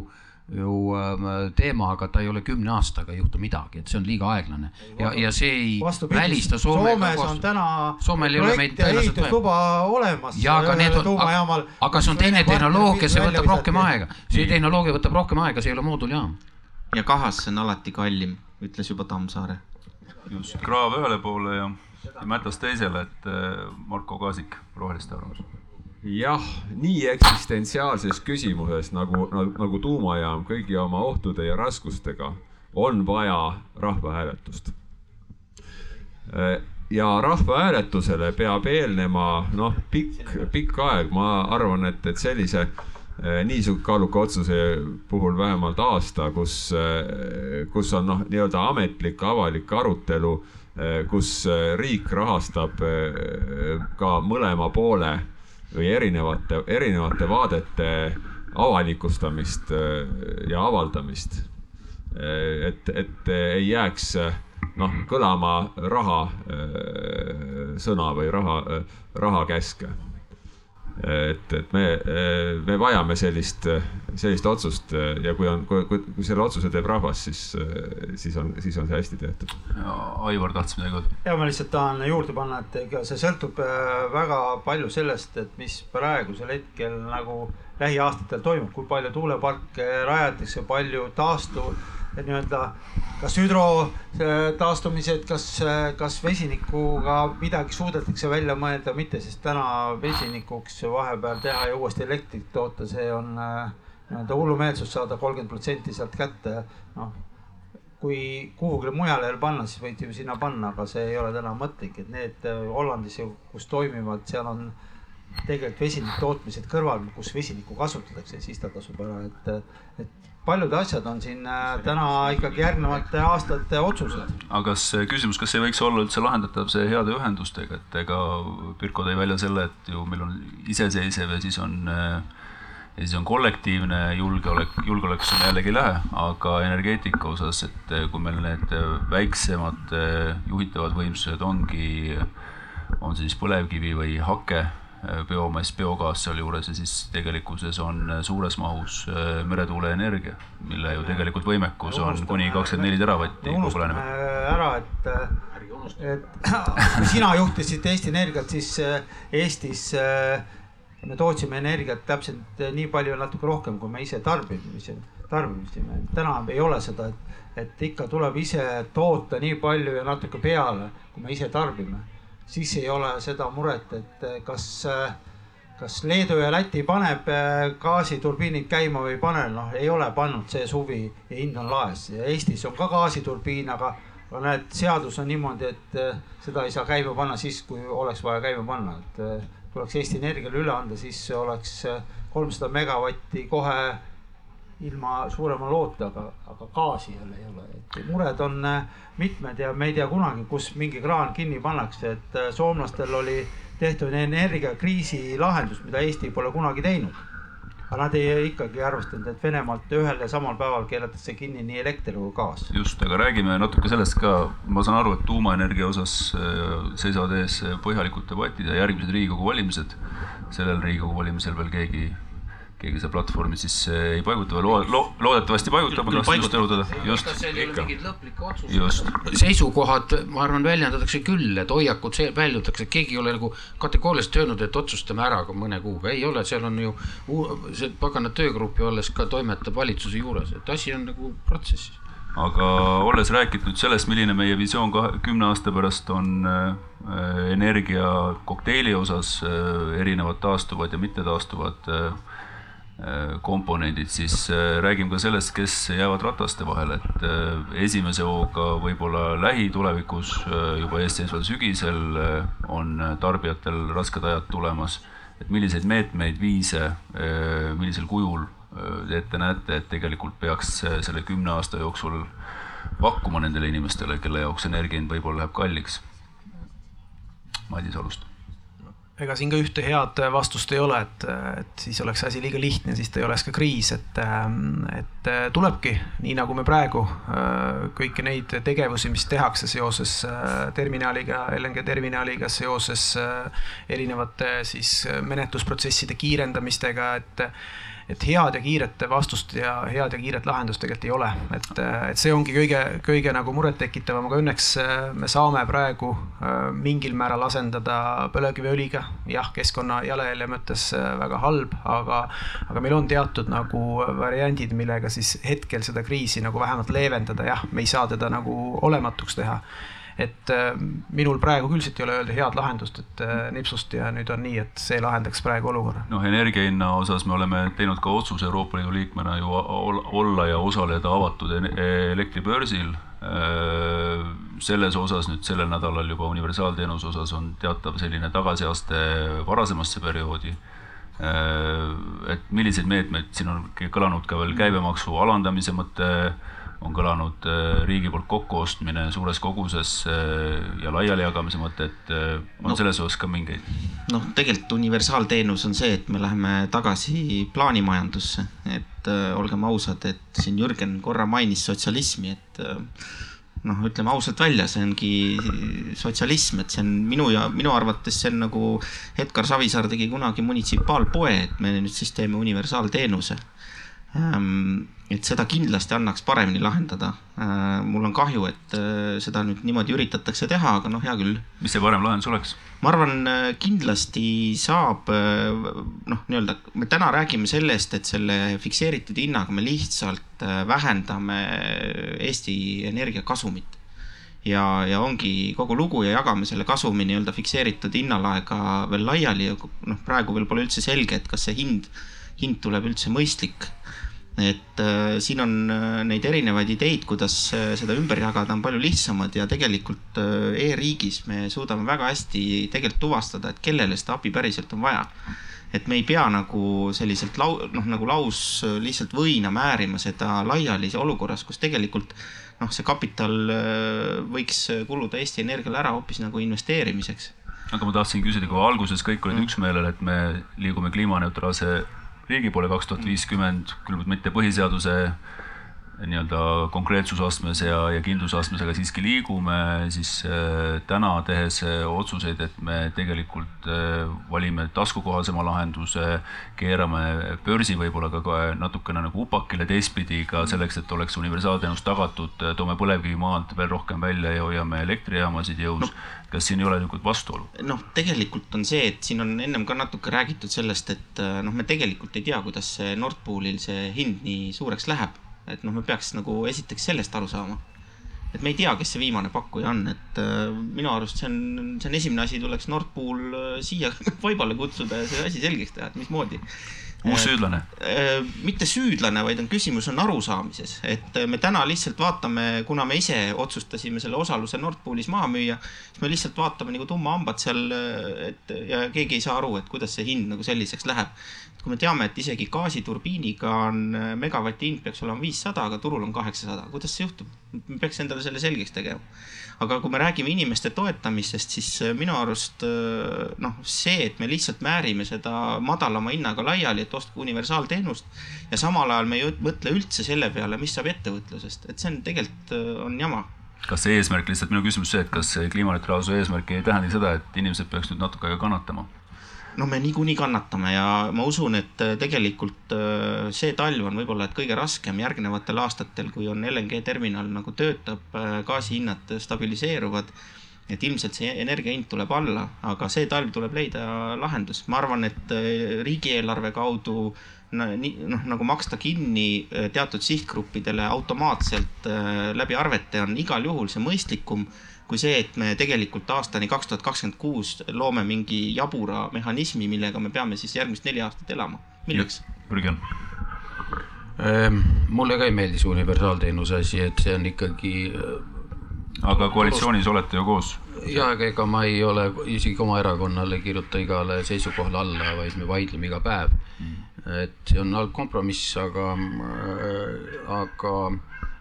ju ähm, teema, aga ta ei ole kümne aastaga ei juhtu midagi, et see on liiga aeglane. ja, ja see ei Vastupidi, välista Soomega Soomes on täna Soomel ei ole meid ehitusluba olemas. ja aga need on, aga see on teine tehnoloogia, see võtab rohkem aega. see tehnoloogia võtab rohkem aega, see ei ole mooduljaam. ja kahasse on alati kallim, ütles juba Tammsaare just, kraav ühele poole ja, ja mätas teisele, et äh, Marko Kaasik, Roheliste arvamus. jah, nii eksistentsiaalses küsimuses nagu, nagu, nagu tuumajaam kõigi oma ohtude ja raskustega on vaja rahvahääletust. Äh, ja rahvahääletusele peab eelnema noh, pikk, pikk aeg, ma arvan, et, et sellise Äh, nii kaaluka otsuse puhul vähemalt aasta, kus, äh, kus on noh, nii-öelda ametlik avalik arutelu, äh, kus riik rahastab ka mõlema poole või erinevate, erinevate vaadete avalikustamist ja avaldamist. et, et ei jääks noh, kõlama raha sõna või raha, rahakäske et, et me, me vajame sellist, sellist otsust ja kui on, kui, kui selle otsuse teeb rahvas, siis, siis on, siis on see hästi tehtud. Aivar tahtis midagi öelda? ja ma lihtsalt tahan juurde panna, et ega see sõltub äh, väga palju sellest, et mis praegusel hetkel nagu lähiaastatel toimub, kui palju tuuleparke rajatakse, palju taastuv nii-öelda kas hüdro taastumised, kas, kas vesinikuga midagi suudetakse välja mõelda, mitte, sest täna vesinikuks vahepeal teha ja uuesti elektrit toota, see on nii-öelda hullumeelsus saada kolmkümmend protsenti sealt kätte, noh kui kuhugile mujale panna, siis võite ju sinna panna, aga see ei ole täna mõtlik, et need Hollandis, kus toimivad, seal on tegelikult vesiniku tootmised kõrval, kus vesinikku kasutatakse, siis ta tasub ära, et, et paljud asjad on siin äh, täna ikkagi järgnevate aastate otsused. aga kas küsimus, kas ei võiks olla üldse lahendatav see heade ühendustega, et ega Pirko tõi välja selle, et ju meil on iseseisev ja siis on äh, ja siis on kollektiivne julgeolek, julgeolekusse me jällegi ei lähe, aga energeetika osas, et kui meil need väiksemad juhitavad võimsused ongi, on siis põlevkivi või hake biomass, biogaas sealjuures ja siis tegelikkuses on suures mahus äh, meretuuleenergia, mille ju tegelikult võimekus on kuni kakskümmend neli teravatti planeerimisel ära, et, et [LAUGHS] kui sina juhtisid Eesti Energiat, siis äh, Eestis äh, me tootsime energiat täpselt nii palju, natuke rohkem, kui me ise tarbimisime, tarbimisime. täna ei ole seda, et, et ikka tuleb ise toota nii palju ja natuke peale, kui me ise tarbime. Siis ei ole seda muret, et kas äh, kas Leedu ja Läti paneb äh, gaasiturbiinid käima või ei pane, noh, ei ole pannud see suvi ja hind on laes. Ja Eestis on ka gaasiturbiin, aga aga näed, seadus on niimoodi, et seda ei saa käima panna siis, kui oleks vaja käima panna, et tuleks Eesti Energiale üle anda, siis oleks kolmsada megavatti kohe ilma suurema loota, aga, aga gaasi jälle ei ole, et mured on mitmed ja me ei tea kunagi, kus mingi kraan kinni pannakse, et soomlastel oli tehtud energiakriisi lahendus, mida Eesti pole kunagi teinud. aga nad ei ikkagi arvestanud, et Venemaalt ühel ja samal päeval keelatakse kinni nii elekter kui gaas. just, aga räägime natuke sellest ka, ma saan aru, et tuumaenergia osas äh, seisavad ees põhjalikud debatid ja järgmised Riigikogu valimised. sellel Riigikogu valimisel veel keegi keegi seda platvormi siis ei paiguta või lo-, lo-, loodetavasti paigutab, ma tahtsin just rõhutada, just. seal ei ole mingeid lõplikke otsuseid. seisukohad, ma arvan, väljendatakse küll, et hoiakud väljutakse, keegi ei ole nagu kategooriliselt öelnud, et otsustame ära mõne kuuga, ei ole, seal on ju see pagana töögrupp ju alles ka toimetab valitsuse juures, et asi on nagu protsessis. Aga olles rääkinud sellest, milline meie visioon kahe, kümne aasta pärast on äh, energia kokteili osas äh,, erinevad taastuvad ja mittetaastuvad Äh, komponendid, siis äh, räägime ka sellest, kes jäävad rataste vahele, et äh, esimese hooga võib-olla lähitulevikus, juba eesseisval sügisel on tarbijatel rasked ajad tulemas. et milliseid meetmeid, viise, millisel kujul te ette näete, et tegelikult peaks selle kümne aasta jooksul pakkuma nendele inimestele, kelle jaoks energia hind võib-olla läheb kalliks? Madis alustab ega siin ka ühte head vastust ei ole, et, et siis oleks asi liiga lihtne, siis ta ei oleks ka kriis, et, et tulebki, nii nagu me praegu kõiki neid tegevusi, mis tehakse seoses terminaliga, LNG terminaliga, seoses erinevate siis menetlusprotsesside kiirendamistega, et et head ja kiiret vastust ja head ja kiiret lahendust tegelikult ei ole, et, et see ongi kõige, kõige nagu murettekitavam, aga õnneks äh, me saame praegu äh, mingil määral asendada põlevkiviõliga. jah, keskkonna jalajälje mõttes äh, väga halb, aga, aga meil on teatud nagu variandid, millega siis hetkel seda kriisi nagu vähemalt leevendada, jah, me ei saa teda nagu olematuks teha et äh, minul praegu küll siit ei ole öelda head lahendust, et äh, nipsust ja nüüd on nii, et see lahendaks praegu olukorra. noh, energia hinna osas me oleme teinud ka otsuse Euroopa Liidu liikmena ju olla ja osaleda avatud elektribörsil. Äh, selles osas nüüd sellel nädalal juba universaalteenuse osas on teatav selline tagasiaste varasemasse perioodi et milliseid meetmeid, siin on kõlanud ka veel käibemaksu alandamise mõte on kõlanud äh, riigi poolt kokkuostmine suures koguses äh, ja laialijagamise mõte, et äh, on no, selles osas ka mingeid? noh, tegelikult universaalteenus on see, et me läheme tagasi plaanimajandusse, et äh, olgem ausad, et siin Jürgen korra mainis sotsialismi, et äh, noh, ütleme ausalt välja, see ongi sotsialism, et see on minu ja minu arvates see on nagu Edgar Savisaar tegi kunagi munitsipaalpoe, et me nüüd siis teeme universaalteenuse et seda kindlasti annaks paremini lahendada. Äh, mul on kahju, et äh, seda nüüd niimoodi üritatakse teha, aga noh, hea küll. mis see parem lahendus oleks? ma arvan, äh, kindlasti saab noh, nii-öelda me täna räägime sellest, et selle fikseeritud hinnaga me lihtsalt vähendame Eesti Energia kasumit ja, ja ongi kogu lugu ja jagame selle kasumi nii-öelda fikseeritud hinnalaega veel laiali ja noh, praegu veel pole üldse selge, et kas see hind, hind tuleb üldse mõistlik et äh, siin on äh, neid erinevaid ideid, kuidas äh, seda ümber jagada, on palju lihtsamad ja tegelikult äh, e-riigis me suudame väga hästi tegelikult tuvastada, et kellele seda abi päriselt on vaja. et me ei pea nagu selliselt lau-, noh nagu laus lihtsalt võina määrima seda laiali olukorras, kus tegelikult noh, see kapital äh, võiks kuluda Eesti Energiale ära hoopis nagu investeerimiseks. aga ma tahtsin küsida, kui alguses kõik olid mm. üksmeelel, et me liigume kliimaneutraalse riigi poole kaks tuhat viiskümmend, küll mitte põhiseaduse nii-öelda konkreetsusastmes ja, ja kindlusastmes, aga siiski liigume, siis äh, täna tehes äh, otsuseid, et me tegelikult äh, valime taskukohasema lahenduse, keerame börsi võib-olla ka natukene nagu upakile teistpidi ka selleks, et oleks universaalteenus tagatud, toome põlevkivi maalt veel rohkem välja ja hoiame elektrijaamasid jõus. No kas siin ei ole niisugust vastuolu? noh, tegelikult on see, et siin on ennem ka natuke räägitud sellest, et noh, me tegelikult ei tea, kuidas see Nord Poolil see hind nii suureks läheb et noh, me peaks nagu esiteks sellest aru saama. et me ei tea, kes see viimane pakkuja on, et äh, minu arust see on, see on esimene asi, tuleks Nord Pool äh, siia [LAUGHS] vaibale kutsuda ja see asi selgeks teha, et mismoodi uus süüdlane? Äh, mitte süüdlane, vaid on küsimus on arusaamises, et me täna lihtsalt vaatame, kuna me ise otsustasime selle osaluse Nord Poolis maha müüa, siis me lihtsalt vaatame nagu tummahambad seal, et ja keegi ei saa aru, et kuidas see hind nagu selliseks läheb kui me teame, et isegi gaasiturbiiniga on äh, megavati hind peaks olema viissada, aga turul on kaheksasada, kuidas see juhtub? me peaks endale selle selgeks tegema. aga kui me räägime inimeste toetamisest, siis äh, minu arust äh, noh, see, et me lihtsalt määrime seda madalama hinnaga laiali, et ostke universaalteenust ja samal ajal me ei mõtle üldse selle peale, mis saab ettevõtlusest, et see on tegelikult on jama kas see eesmärk lihtsalt, minu küsimus see, et kas kliimaneutraalsuse eesmärk ei tähenda seda, et inimesed peaks nüüd natuke kannatama? No me niikuinii kannatame ja ma usun, et äh, tegelikult äh, see talv on võib-olla et kõige raskem järgnevatel aastatel, kui on LNG terminal nagu töötab, äh, gaasihinnad stabiliseeruvad. et ilmselt see energia hind tuleb alla, aga see talv tuleb leida lahendus, ma arvan, et riigieelarve kaudu noh, nagu maksta kinni teatud sihtgruppidele automaatselt läbi arvete on igal juhul see mõistlikum kui see, et me tegelikult aastani kaks tuhat kakskümmend kuus loome mingi jabura mehhanismi, millega me peame siis järgmist neli aastat elama. milleks? Jürgen ähm,. mulle ka ei meeldi see universaalteenuse asi, et see on ikkagi. Äh, aga koalitsioonis olete ju koos? ja, aga ega ma ei ole isegi oma erakonnale ei kirjuta igale seisukohale alla, vaid me vaidleme iga päev mm.. et see on halb kompromiss, aga, äh, aga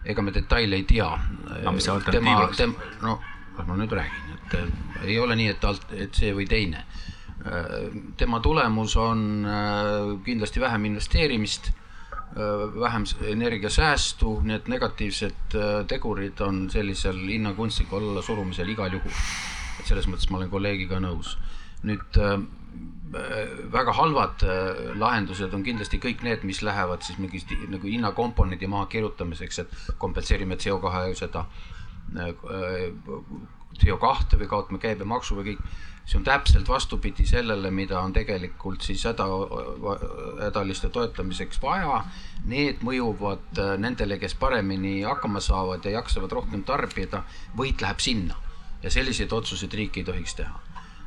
ega me detaile ei tea. aga mis alternatiiv oleks? no kas ma nüüd räägin, et ei ole nii, et alt, et see või teine. tema tulemus on äh, kindlasti vähem investeerimist, äh, vähem energiasäästu, need negatiivsed äh, tegurid on sellisel hinna kunstliku allasurumisel igal juhul. et selles mõttes ma olen kolleegiga nõus. nüüd väga halvad lahendused on kindlasti kõik need, mis lähevad siis mingi nagu hinnakomponendi maha kirjutamiseks, et kompenseerime CO2 seda CO2 või kaotame käibemaksu või kõik. see on täpselt vastupidi sellele, mida on tegelikult siis häda, hädaliste toetamiseks vaja. Need mõjuvad äh, nendele, kes paremini hakkama saavad ja jaksavad rohkem tarbida. võit läheb sinna ja selliseid otsuseid riik ei tohiks teha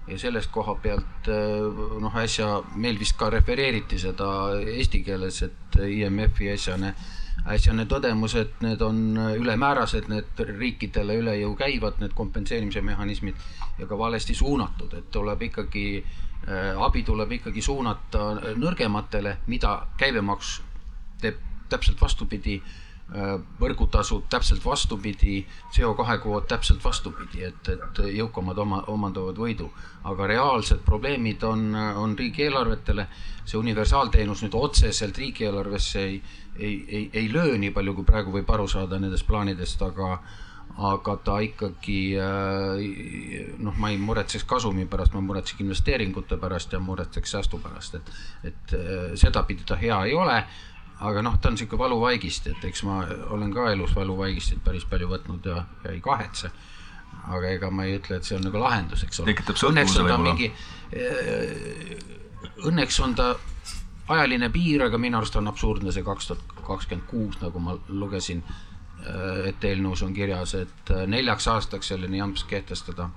ja sellest koha pealt äh, noh, äsja meil vist ka refereeriti seda eesti keeles, et IMF-i äsjane äh, äsjane tõdemus, et need on ülemäärased, need riikidele üle jõu käivad, need kompenseerimise mehhanismid ja ka valesti suunatud, et tuleb ikkagi äh,, abi tuleb ikkagi suunata nõrgematele, mida käibemaks teeb täpselt vastupidi võrgutasud täpselt vastupidi, CO2 kvoot täpselt vastupidi, et, et jõukamad oma, omandavad võidu. aga reaalsed probleemid on, on riigieelarvetele, see universaalteenus nüüd otseselt riigieelarvesse ei ei, ei, ei löö nii palju, kui praegu võib aru saada nendest plaanidest, aga aga ta ikkagi äh, noh, ma ei muretseks kasumi pärast, ma muretseks investeeringute pärast ja muretseks säästu pärast, et, et äh, sedapidi ta hea ei ole. Aga noh, ta on niisugune valuvaigist, et eks ma olen ka elus valuvaigistit päris palju võtnud ja, ja ei kahetse. aga ega ma ei ütle, et see on nagu lahendus, eks ole. tekitab sõltuvuse võib-olla. Äh, õnneks on ta ajaline piir, aga minu arust on absurdne see kaks tuhat kakskümmend kuus, nagu ma lugesin, äh, et eelnõus on kirjas, et äh, neljaks aastaks selline jamps kehtestada.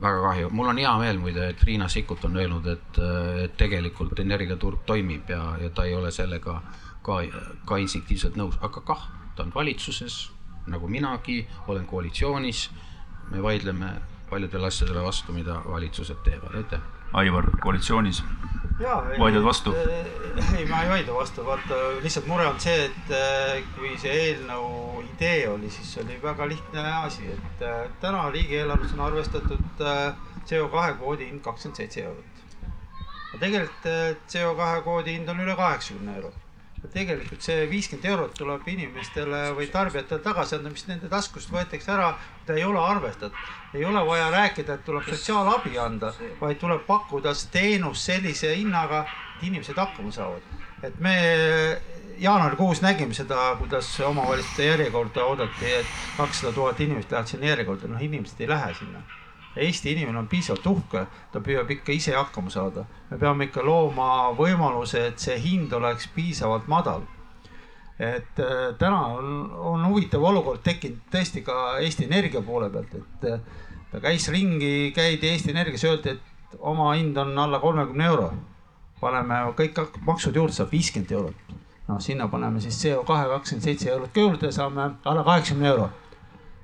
Väga kahju, mul on hea meel muide, et Riina Sikkut on öelnud, et, et tegelikult energiaturg toimib ja, ja ta ei ole sellega ka, ka instinktiivselt nõus, aga kah, ta on valitsuses nagu minagi, olen koalitsioonis. me vaidleme paljudele asjadele vastu, mida valitsused teevad, aitäh. Aivar, koalitsioonis vaidled vastu? Äh, ei, ma ei vaidle vastu, vaata lihtsalt mure on see, et äh, kui see eelnõu idee oli, siis oli väga lihtne asi, et äh, täna riigieelarves on arvestatud CO2 kvoodi hind kakskümmend seitse eurot. aga tegelikult CO2 kvoodi hind on üle kaheksakümne euro. Tegelikult see viiskümmend eurot tuleb inimestele või tarbijatele tagasi anda, mis nende taskust võetakse ära, mida ei ole arvestatud. ei ole vaja rääkida, et tuleb sotsiaalabi anda, vaid tuleb pakkuda teenust sellise hinnaga, et inimesed hakkama saavad. et me jaanuarikuus nägime seda, kuidas omavalitsuste järjekorda oodati, et kakssada tuhat inimest lähevad sinna järjekorda, noh inimesed ei lähe sinna Eesti inimene on piisavalt uhke, ta püüab ikka ise hakkama saada. me peame ikka looma võimaluse, et see hind oleks piisavalt madal. et äh, täna on, on huvitav olukord tekkinud tõesti ka Eesti Energia poole pealt, et äh, ta käis ringi, käidi Eesti Energias, öeldi, et oma hind on alla kolmekümne euro. paneme kõik maksud juurde, saab viiskümmend eurot. noh, sinna paneme siis CO2 kakskümmend seitse eurot ka juurde, saame alla kaheksakümne euro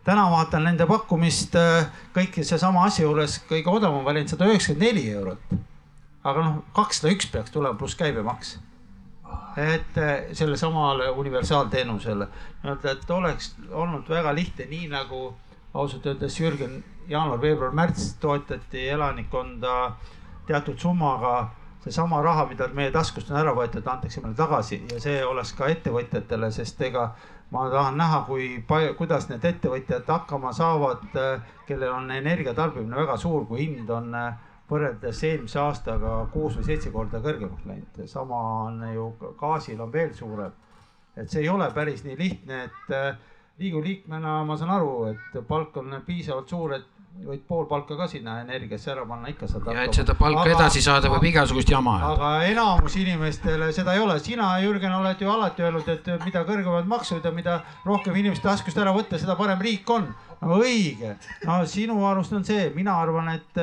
täna vaatan nende pakkumist äh, kõik seesama asja juures kõige odavam variant sada üheksakümmend neli eurot. aga noh, kakssada üks peaks tulema pluss käibemaks. et äh, selle samale universaalteenusele nii-öelda, et oleks olnud väga lihtne, nii nagu ausalt öeldes Jürgen jaanuar, veebruar, märts toetati elanikkonda teatud summaga seesama raha, mida meie taskust on ära võetud, antakse meile tagasi ja see oleks ka ettevõtjatele, sest ega ma tahan näha, kui palju, kuidas need ettevõtjad hakkama saavad, kellel on energiatarbimine väga suur, kui hind on võrreldes eelmise aastaga kuus või seitse korda kõrgemaks läinud. sama on ju gaasil on veel suurem. et see ei ole päris nii lihtne, et Riigikogu liikmena ma saan aru, et palk on piisavalt suur, et võid pool palka ka sinna energiasse ära panna, ikka saad hakkama. ja et seda palka aga, edasi saada, võib igasugust jama ajada. aga enamus inimestele seda ei ole, sina, Jürgen, oled ju alati öelnud, et mida kõrgemad maksud ja mida rohkem inimeste taskust ära võtta, seda parem riik on. no õige, no sinu arust on see, mina arvan, et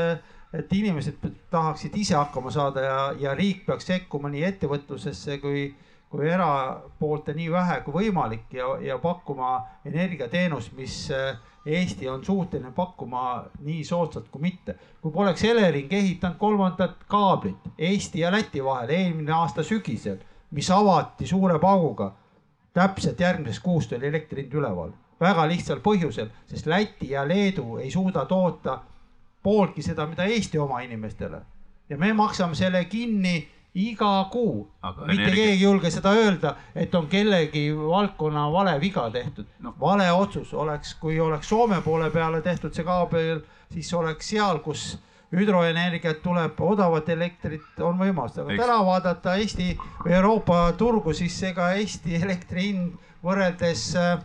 et inimesed tahaksid ise hakkama saada ja, ja riik peaks sekkuma nii ettevõtlusesse kui kui erapoolte nii vähe kui võimalik ja, ja pakkuma energiateenust, mis äh, Eesti on suuteline pakkuma nii soodsalt kui mitte. kui poleks Elering ehitanud kolmandat kaablit Eesti ja Läti vahel eelmine aasta sügisel, mis avati suure pauguga, täpselt järgmisest kuust oli elektri hind üleval. väga lihtsal põhjusel, sest Läti ja Leedu ei suuda toota pooltki seda, mida Eesti oma inimestele. ja me maksame selle kinni iga kuu. mitte energia... keegi ei julge seda öelda, et on kellegi valdkonna vale viga tehtud no.. vale otsus oleks, kui oleks Soome poole peale tehtud see kaabel, siis oleks seal, kus hüdroenergiat tuleb, odavat elektrit on võimalus, aga Eks. täna vaadata Eesti või Euroopa turgu, siis ega Eesti elektri hind võrreldes äh,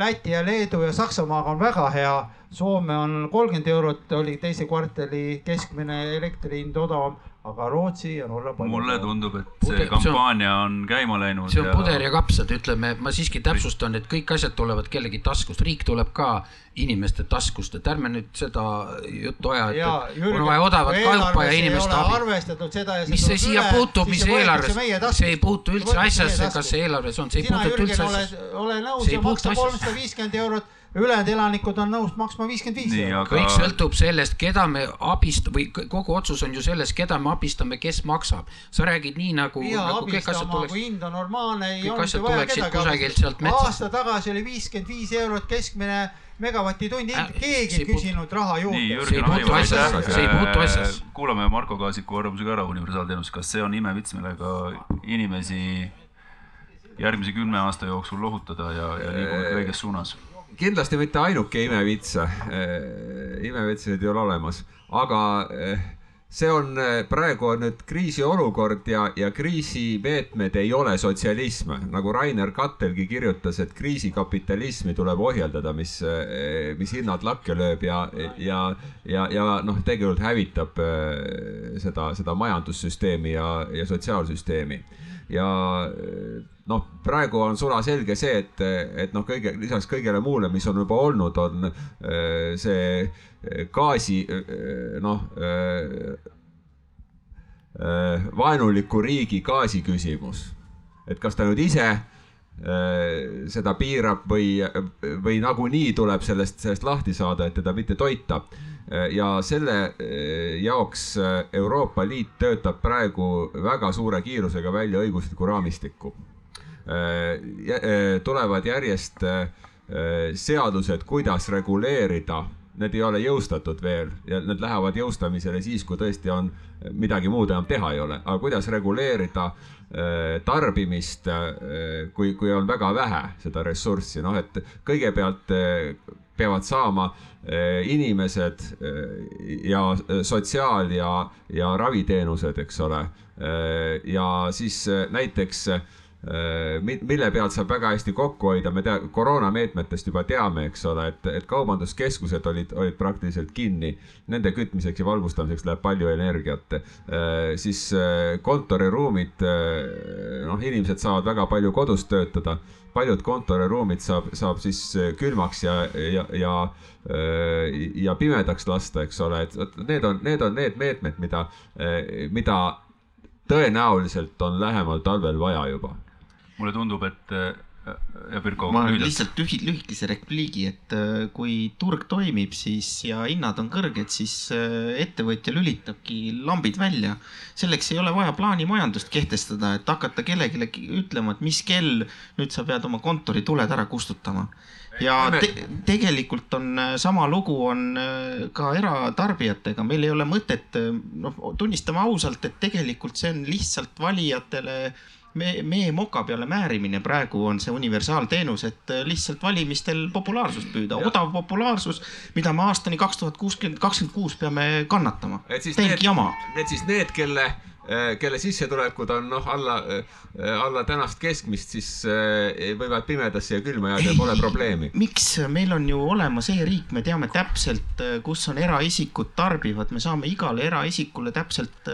Läti ja Leedu ja Saksamaaga on väga hea. Soome on kolmkümmend eurot, oli teise kvartali keskmine elektri hind odavam aga Rootsi ja Norra palju. mulle tundub, et see puder, kampaania on, on käima läinud. see on ja... puder ja kapsad, ütleme, ma siiski täpsustan, et kõik asjad tulevad kellegi taskust, riik tuleb ka inimeste taskust, et ärme nüüd seda juttu aja, et Jürgen, on vaja odavat kaupa ja inimeste abi. arvestatud seda ja mis see siia puutub, mis eelarves, see ei puutu üldse asjasse, kas see eelarves on, see ei puutu üldse asjasse. ole nõus ja maksa kolmsada viiskümmend eurot ülejäänud elanikud on nõus maksma viiskümmend viis eurot. kõik sõltub sellest, keda me abist- või kogu otsus on ju selles, keda me abistame, kes maksab. sa räägid nii nagu. ja nagu abistama, tuleks... kui hind on normaalne, ei olnud ju vaja kedagi aasta tagasi oli viiskümmend viis eurot keskmine megavati-tund hind, keegi ei küsinud raha juurde. see ei puutu asjasse, see ei puutu asjasse. kuulame Marko Kaasiku arvamuse ka ära universaalteenus, kas see on imevits, millega inimesi järgmise kümne aasta jooksul lohutada ja, ja liigume õiges suunas? Kindlasti mitte ainuke imevits, äh, imevitsaid ei ole olemas, aga äh, see on, äh, praegu on nüüd kriisiolukord ja, ja kriisimeetmed ei ole sotsialism, nagu Rainer Kattelgi kirjutas, et kriisikapitalismi tuleb ohjeldada, mis, mis hinnad lakke lööb ja, ja, ja, ja noh, tegelikult hävitab seda, seda majandussüsteemi ja, ja sotsiaalsüsteemi ja noh, praegu on sulaselge see, et, et noh, kõige lisaks kõigele muule, mis on juba olnud, on äh, see äh, gaasi äh, noh vaenuliku riigi gaasi küsimus. et kas ta nüüd ise seda piirab või, või nagunii tuleb sellest, sellest lahti saada, et teda mitte toita ja selle äh, jaoks äh, Euroopa Liit töötab praegu väga suure kiirusega välja õiguslikku raamistikku. tulevad järjest seadused, kuidas reguleerida. Need ei ole jõustatud veel ja need lähevad jõustamisele siis, kui tõesti on midagi muud enam teha ei ole, aga kuidas reguleerida tarbimist, kui, kui on väga vähe seda ressurssi, noh et kõigepealt peavad saama inimesed ja sotsiaal ja, ja raviteenused, eks ole. ja siis näiteks mille pealt saab väga hästi kokku hoida, me tea, koroonameetmetest juba teame, eks ole, et, et kaubanduskeskused olid, olid praktiliselt kinni. Nende kütmiseks ja valgustamiseks läheb palju energiat. Siis kontoriruumid, noh, inimesed saavad väga palju kodus töötada. Paljud kontoriruumid saab, saab siis külmaks ja, ja, ja, ja pimedaks lasta, eks ole, et need on, need on need meetmed, mida, mida tõenäoliselt on lähemal talvel vaja juba. Mulle tundub, et ja Pirko. ma lühidalt. lihtsalt lühi-, lühikese repliigi, et äh, kui turg toimib, siis ja hinnad on kõrged, siis äh, ettevõtja lülitabki lambid välja. selleks ei ole vaja plaanimajandust kehtestada, et hakata kellelegi ütlema, et mis kell nüüd sa pead oma kontori tuled ära kustutama ja te tegelikult on sama lugu on ka eratarbijatega, meil ei ole mõtet, noh, tunnistame ausalt, et tegelikult see on lihtsalt valijatele äh, me, mee moka peale määrimine praegu on see universaalteenus, et äh, lihtsalt valimistel populaarsust püüda, odav populaarsus, mida me aastani kaks tuhat kuuskümmend, kakskümmend kuus peame kannatama. täielik jama. et siis need, kelle kelle sissetulekud on noh, alla, äh, alla tänast keskmist, siis äh, võivad pimedasse ja külma jääda pole probleemi. miks, meil on ju olemas e-riik, me teame täpselt, kus on eraisikud tarbivad, me saame igale eraisikule täpselt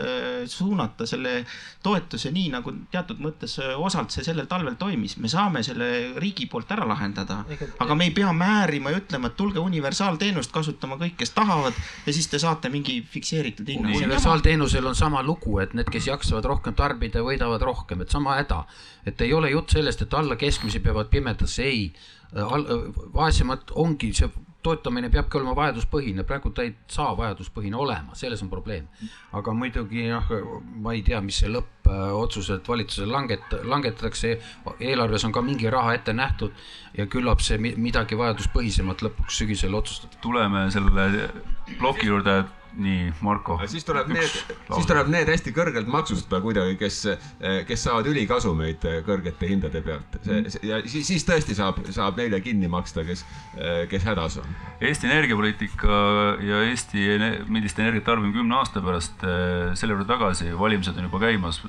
suunata selle toetuse, nii nagu teatud mõttes osalt see sellel talvel toimis, me saame selle riigi poolt ära lahendada. aga me ei pea määrima ja ütlema, et tulge universaalteenust kasutama kõik, kes tahavad ja siis te saate mingi fikseeritud hinna. universaalteenusel on sama lugu, et need kes jaksavad rohkem tarbida, võidavad rohkem, et sama häda. et ei ole jutt sellest, et alla keskmise peavad pimedasse, ei. vaesemad ongi see toetamine peabki olema vajaduspõhine, praegu ta ei saa vajaduspõhine olema, selles on probleem. aga muidugi noh, ma ei tea, mis see lõppotsused valitsusel langet-, langetatakse, eelarves on ka mingi raha ette nähtud ja küllap see midagi vajaduspõhisemat lõpuks sügisel otsustatakse. tuleme selle ploki juurde nii, Marko. siis tuleb need, siis tuleb need hästi kõrgelt maksustada kuidagi, kes, kes saavad ülikasumeid kõrgete hindade pealt. see, see ja siis, siis tõesti saab, saab neile kinni maksta, kes, kes hädas on. Eesti energiapoliitika ja Eesti, millist energiat tarbime kümne aasta pärast, selle juurde tagasi, valimised on juba käimas,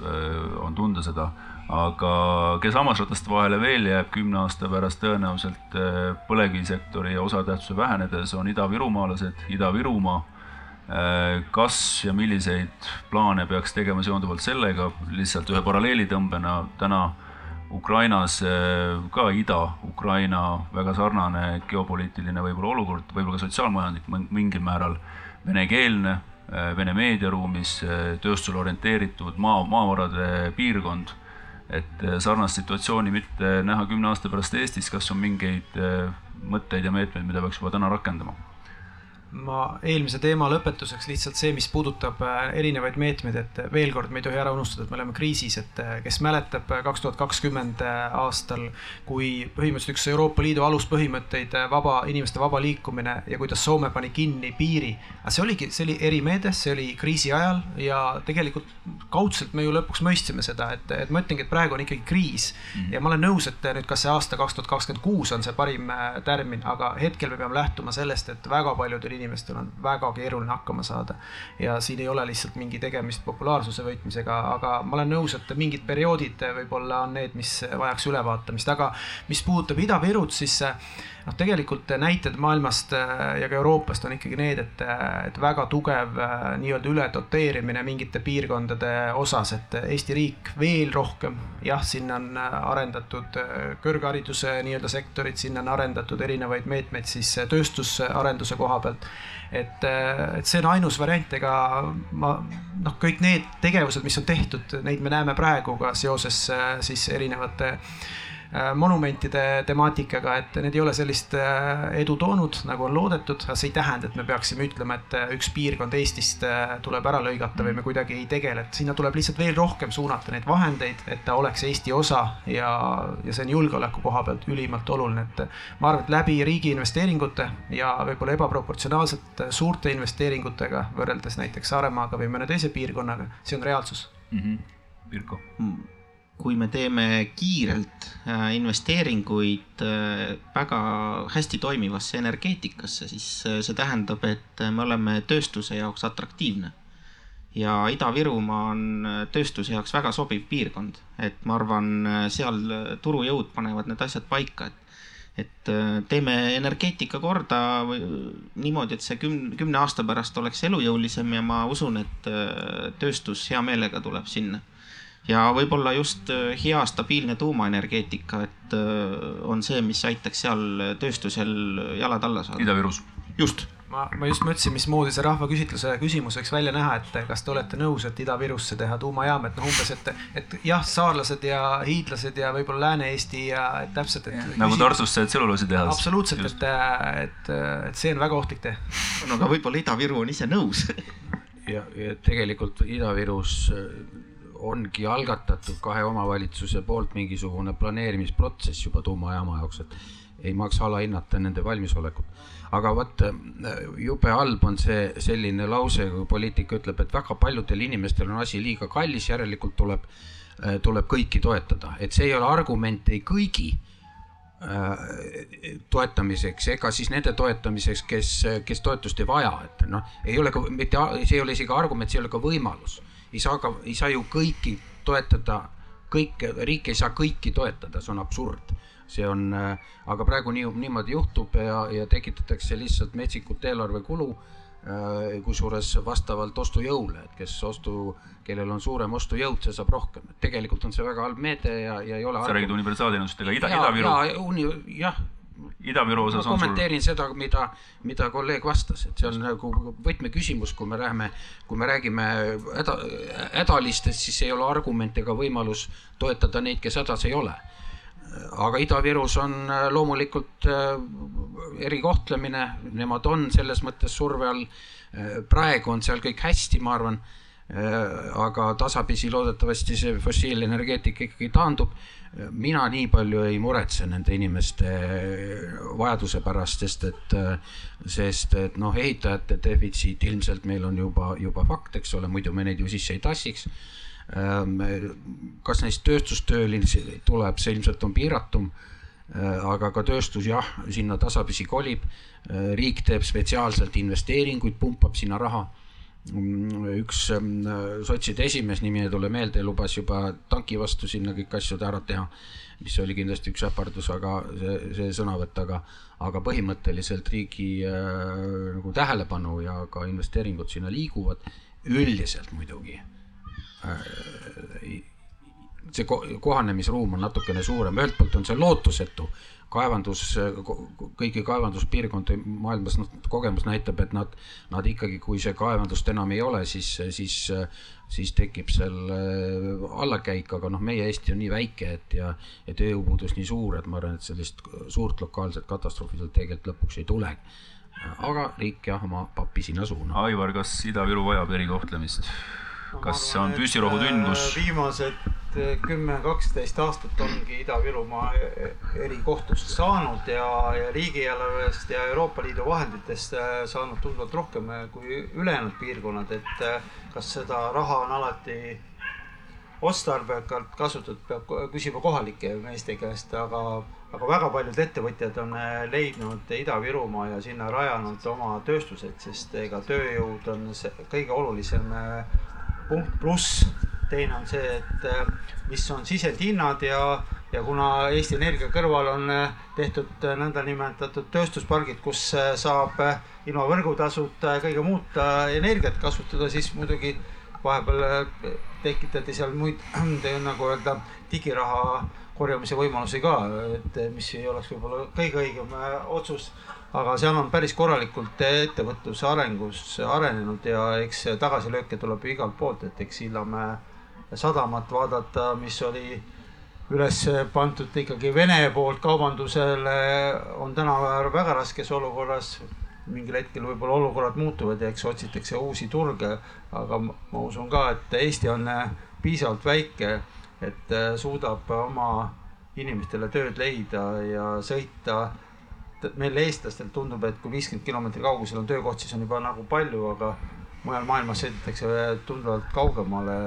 on tunda seda aga kes hammasratast vahele veel jääb kümne aasta pärast tõenäoliselt põlevkivisektori osatähtsuse vähenedes, on idavirumaalased, Ida-Virumaa kas ja milliseid plaane peaks tegema seonduvalt sellega, lihtsalt ühe paralleelitõmbena täna Ukrainas, äh, ka Ida-Ukraina väga sarnane geopoliitiline võib-olla olukord, võib-olla ka sotsiaalmajanduslik mingil määral, venekeelne, äh, Vene meediaruumis tööstusele orienteeritud maa, maavarade piirkond. et sarnast situatsiooni mitte näha kümne aasta pärast Eestis, kas on mingeid mõtteid ja meetmeid, mida peaks juba täna rakendama? Ma eelmise teema lõpetuseks lihtsalt see, mis puudutab äh, erinevaid meetmeid, et veel kord, me ei tohi ära unustada, et me oleme kriisis, et äh, kes mäletab äh, kaks tuhat kakskümmend aastal, kui põhimõtteliselt üks Euroopa Liidu aluspõhimõtteid, vaba, inimeste vaba liikumine ja kuidas Soome pani kinni piiri. aga see oligi, see oli erimeede, see oli kriisi ajal ja tegelikult kaudselt me ju lõpuks mõistsime seda, et, et ma ütlengi, et praegu on ikkagi kriis mm. -hmm. ja ma olen nõus, et nüüd, kas see aasta kaks tuhat kakskümmend kuus on see parim tärmin, aga hetkel me peame lähtuma sellest, et väga paljudel inimestel on väga keeruline hakkama saada. ja siin ei ole lihtsalt mingi tegemist populaarsuse võitmisega, aga ma olen nõus, et mingid perioodid võib-olla on need, mis vajaks ülevaatamist, aga mis puudutab Ida-Virut, siis noh, tegelikult näited maailmast ja ka Euroopast on ikkagi need, et, et väga tugev nii-öelda ületoteerimine mingite piirkondade osas, et Eesti riik veel rohkem, jah, sinna on arendatud kõrghariduse nii-öelda sektorit, sinna on arendatud erinevaid meetmeid siis tööstusarenduse koha pealt et, et see on ainus variant, ega ma noh, kõik need tegevused, mis on tehtud, neid me näeme praegu ka seoses siis erinevate äh, monumentide temaatikaga, et need ei ole sellist äh, edu toonud, nagu on loodetud, aga see ei tähenda, et me peaksime ütlema, et äh, üks piirkond Eestist tuleb ära lõigata või me kuidagi ei tegele, et sinna tuleb lihtsalt veel rohkem suunata neid vahendeid, et ta oleks Eesti osa ja, ja see on julgeoleku koha pealt ülimalt oluline, et ma arvan, et läbi riigi investeeringute ja võib-olla ebaproportsionaalselt suurte investeeringutega võrreldes näiteks Saaremaaga või mõne teise piirkonnaga, see on reaalsus mm. -hmm. Pirko mm kui me teeme kiirelt äh, investeeringuid äh, väga hästi toimivasse energeetikasse, siis äh, see tähendab, et me oleme tööstuse jaoks atraktiivne. ja Ida-Virumaa on tööstuse jaoks väga sobiv piirkond, et ma arvan, seal turujõud panevad need asjad paika, et et teeme energeetika korda niimoodi, et see kümne, kümne aasta pärast oleks elujõulisem ja ma usun, et tööstus hea meelega tuleb sinna ja võib-olla just äh, hea stabiilne tuumaenergeetika, et äh, on see, mis aitaks seal tööstusel jalad alla saada. Ida-Virus. just. ma, ma just mõtlesin, mismoodi see rahvaküsitluse küsimus võiks välja näha, et kas te olete nõus, et Ida-Virusse teha tuumajaam, et noh, umbes, et, et jah, saarlased ja hiidlased ja võib-olla Lääne-Eesti ja et täpselt, et. nagu. Tartusse, tselluloositehas. absoluutselt, et, et, et see on väga ohtlik tee. no aga võib-olla Ida-Viru on ise nõus ja, ja tegelikult Ida-Virus ongi algatatud kahe omavalitsuse poolt mingisugune planeerimisprotsess juba tuumajaama jaoks, et ei maksa alahinnata nende valmisolekut. aga vot jube halb on see selline lause, kui poliitik ütleb, et väga paljudel inimestel on asi liiga kallis, järelikult tuleb, tuleb kõiki toetada, et see ei ole argument ei kõigi äh, toetamiseks ega siis nende toetamiseks, kes, kes toetust ei vaja, et noh, ei ole ka mitte, see ei ole isegi argument, see ei ole ka võimalus ei saa ka, ei saa ju kõiki toetada, kõike, riik ei saa kõiki toetada, see on absurd. see on, äh, aga praegu nii, niimoodi juhtub ja, ja tekitatakse lihtsalt metsikut eelarvekulu äh, kusjuures vastavalt ostujõule, et kes ostu, kellel on suurem ostujõud, see saab rohkem, et tegelikult on see väga halb meede ja, ja ei ole. sa räägid universaalteenustest, ega Ida, Ida-Viru. jah, Ida-Viru osas ma kommenteerin sul... seda, mida, mida kolleeg vastas, et see on nagu võtmeküsimus, kui me läheme, kui me räägime häda, hädalistest, siis ei ole argument ega võimalus toetada neid, kes hädas ei ole. aga Ida-Virus on äh, loomulikult äh, erikohtlemine, nemad on selles mõttes surve all. Äh, praegu on seal kõik hästi, ma arvan aga tasapisi loodetavasti see fossiilenergeetika ikkagi taandub mina nii palju ei muretse nende inimeste vajaduse pärast, sest et, sest et noh, ehitajate defitsiit ilmselt meil on juba, juba fakt, eks ole, muidu me neid ju sisse ei tassiks. kas neist tööstustöölisi tuleb, see ilmselt on piiratum. aga ka tööstus jah, sinna tasapisi kolib. riik teeb spetsiaalselt investeeringuid, pumpab sinna raha üks ähm, sotside esimees, nimi ei tule meelde, lubas juba tanki vastu sinna kõik asjad ära teha, mis oli kindlasti üks äpardus, aga see, see sõnavõtt, aga, aga põhimõtteliselt riigi äh, nagu tähelepanu ja ka investeeringud sinna liiguvad, üldiselt muidugi äh, see kohanemisruum on natukene suurem, ühelt poolt on see lootusetu kaevandus, kõigi kaevanduspiirkondi maailmas, noh, kogemus näitab, et nad, nad ikkagi, kui see kaevandust enam ei ole, siis, siis, siis tekib seal äh, allakäik, aga noh, meie Eesti on nii väike, et ja, ja tööjõupuudus nii suur, et ma arvan, et sellist suurt lokaalset katastroofi seal tegelikult lõpuks ei tule. aga riik jah, oma pappi sinna suunab. Aivar, kas Ida-Viru vajab erikohtlemist? Kas see on püssirõhutünn, kus? Äh, viimased äh, kümme, kaksteist aastat ongi Ida-Virumaa e-, erikohtust saanud ja, ja riigieelarvest ja Euroopa Liidu vahenditest äh, saanud tunduvalt rohkem kui ülejäänud piirkonnad, et kas seda raha on alati otstarbekalt kasutatud, peab küsima kohalike meeste käest, aga, aga väga paljud ettevõtjad on leidnud Ida-Virumaa ja sinna rajanud oma tööstused, sest ega tööjõud on see kõige olulisem punkt, pluss teine on see, et äh, mis on sisendhinnad ja, ja kuna Eesti Energia kõrval on äh, tehtud äh, nõndanimetatud tööstuspargid, kus saab ilma võrgutasuta ja kõige muud energiat kasutada, siis muidugi vahepeal tekitati seal muid, [CLEARS THROAT] nagu öelda, digiraha korjamise võimalusi ka, et mis ei oleks võib-olla kõige õigem otsus aga seal on päris korralikult ettevõtluse arengus arenenud ja eks tagasilööke tuleb ju igalt poolt, et eks Sillamäe sadamat vaadata, mis oli üles pandud ikkagi Vene poolt kaubandusele on täna väga raskes olukorras. Mingil hetkel võib-olla olukorrad muutuvad ja eks otsitakse uusi turge, aga ma usun ka, et Eesti on äh, piisavalt väike, et äh, suudab oma inimestele tööd leida ja sõita. meil eestlastel tundub, et kui viiskümmend kilomeetri kaugusel on töökoht, siis on juba nagu palju, aga mujal maailmas sõidetakse tunduvalt kaugemale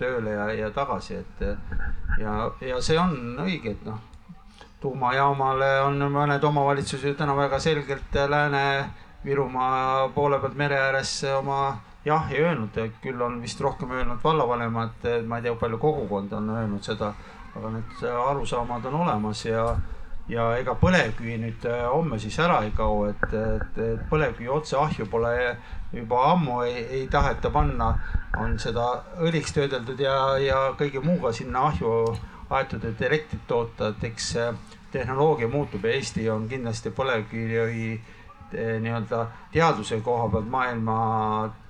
tööle ja, ja tagasi, et ja, ja see on õige, et noh, tuumajaamale on mõned omavalitsused täna väga selgelt Lääne-Virumaa poole pealt mere ääres oma jahi öelnud, küll on vist rohkem öelnud vallavanemad, ma ei tea, palju kogukond on öelnud seda, aga need arusaamad on olemas ja ja ega põlevkivi nüüd homme siis ära ei kao, et, et, et põlevkivi otse ahju pole juba ammu ei, ei taheta panna, on seda õliks töödeldud ja, ja kõige muuga sinna ahju aetud, et elektrit toota, et eks tehnoloogia muutub ja Eesti on kindlasti põlevkivi eh, nii-öelda teaduse koha pealt maailma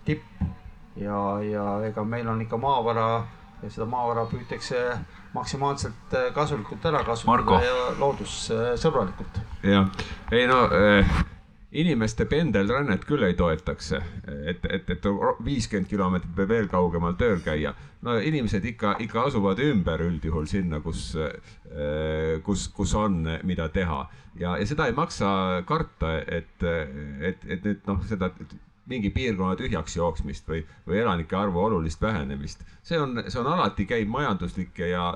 tipp. ja, ja ega meil on ikka maavara ja seda maavara püütakse maksimaalselt eh, kasulikult ära kasutada Marko. ja loodussõbralikult. jah, ei no äh, inimeste pendelrännet küll ei toetaks, et, et, et viiskümmend kilomeetrit või veel kaugemal tööl käia. no inimesed ikka, ikka asuvad ümber üldjuhul sinna, kus, kus, kus on, mida teha ja, ja seda ei maksa karta, et, et, et nüüd noh, seda mingi piirkonna tühjaks jooksmist või, või elanike arvu olulist vähenemist. see on, see on alati käib majanduslike ja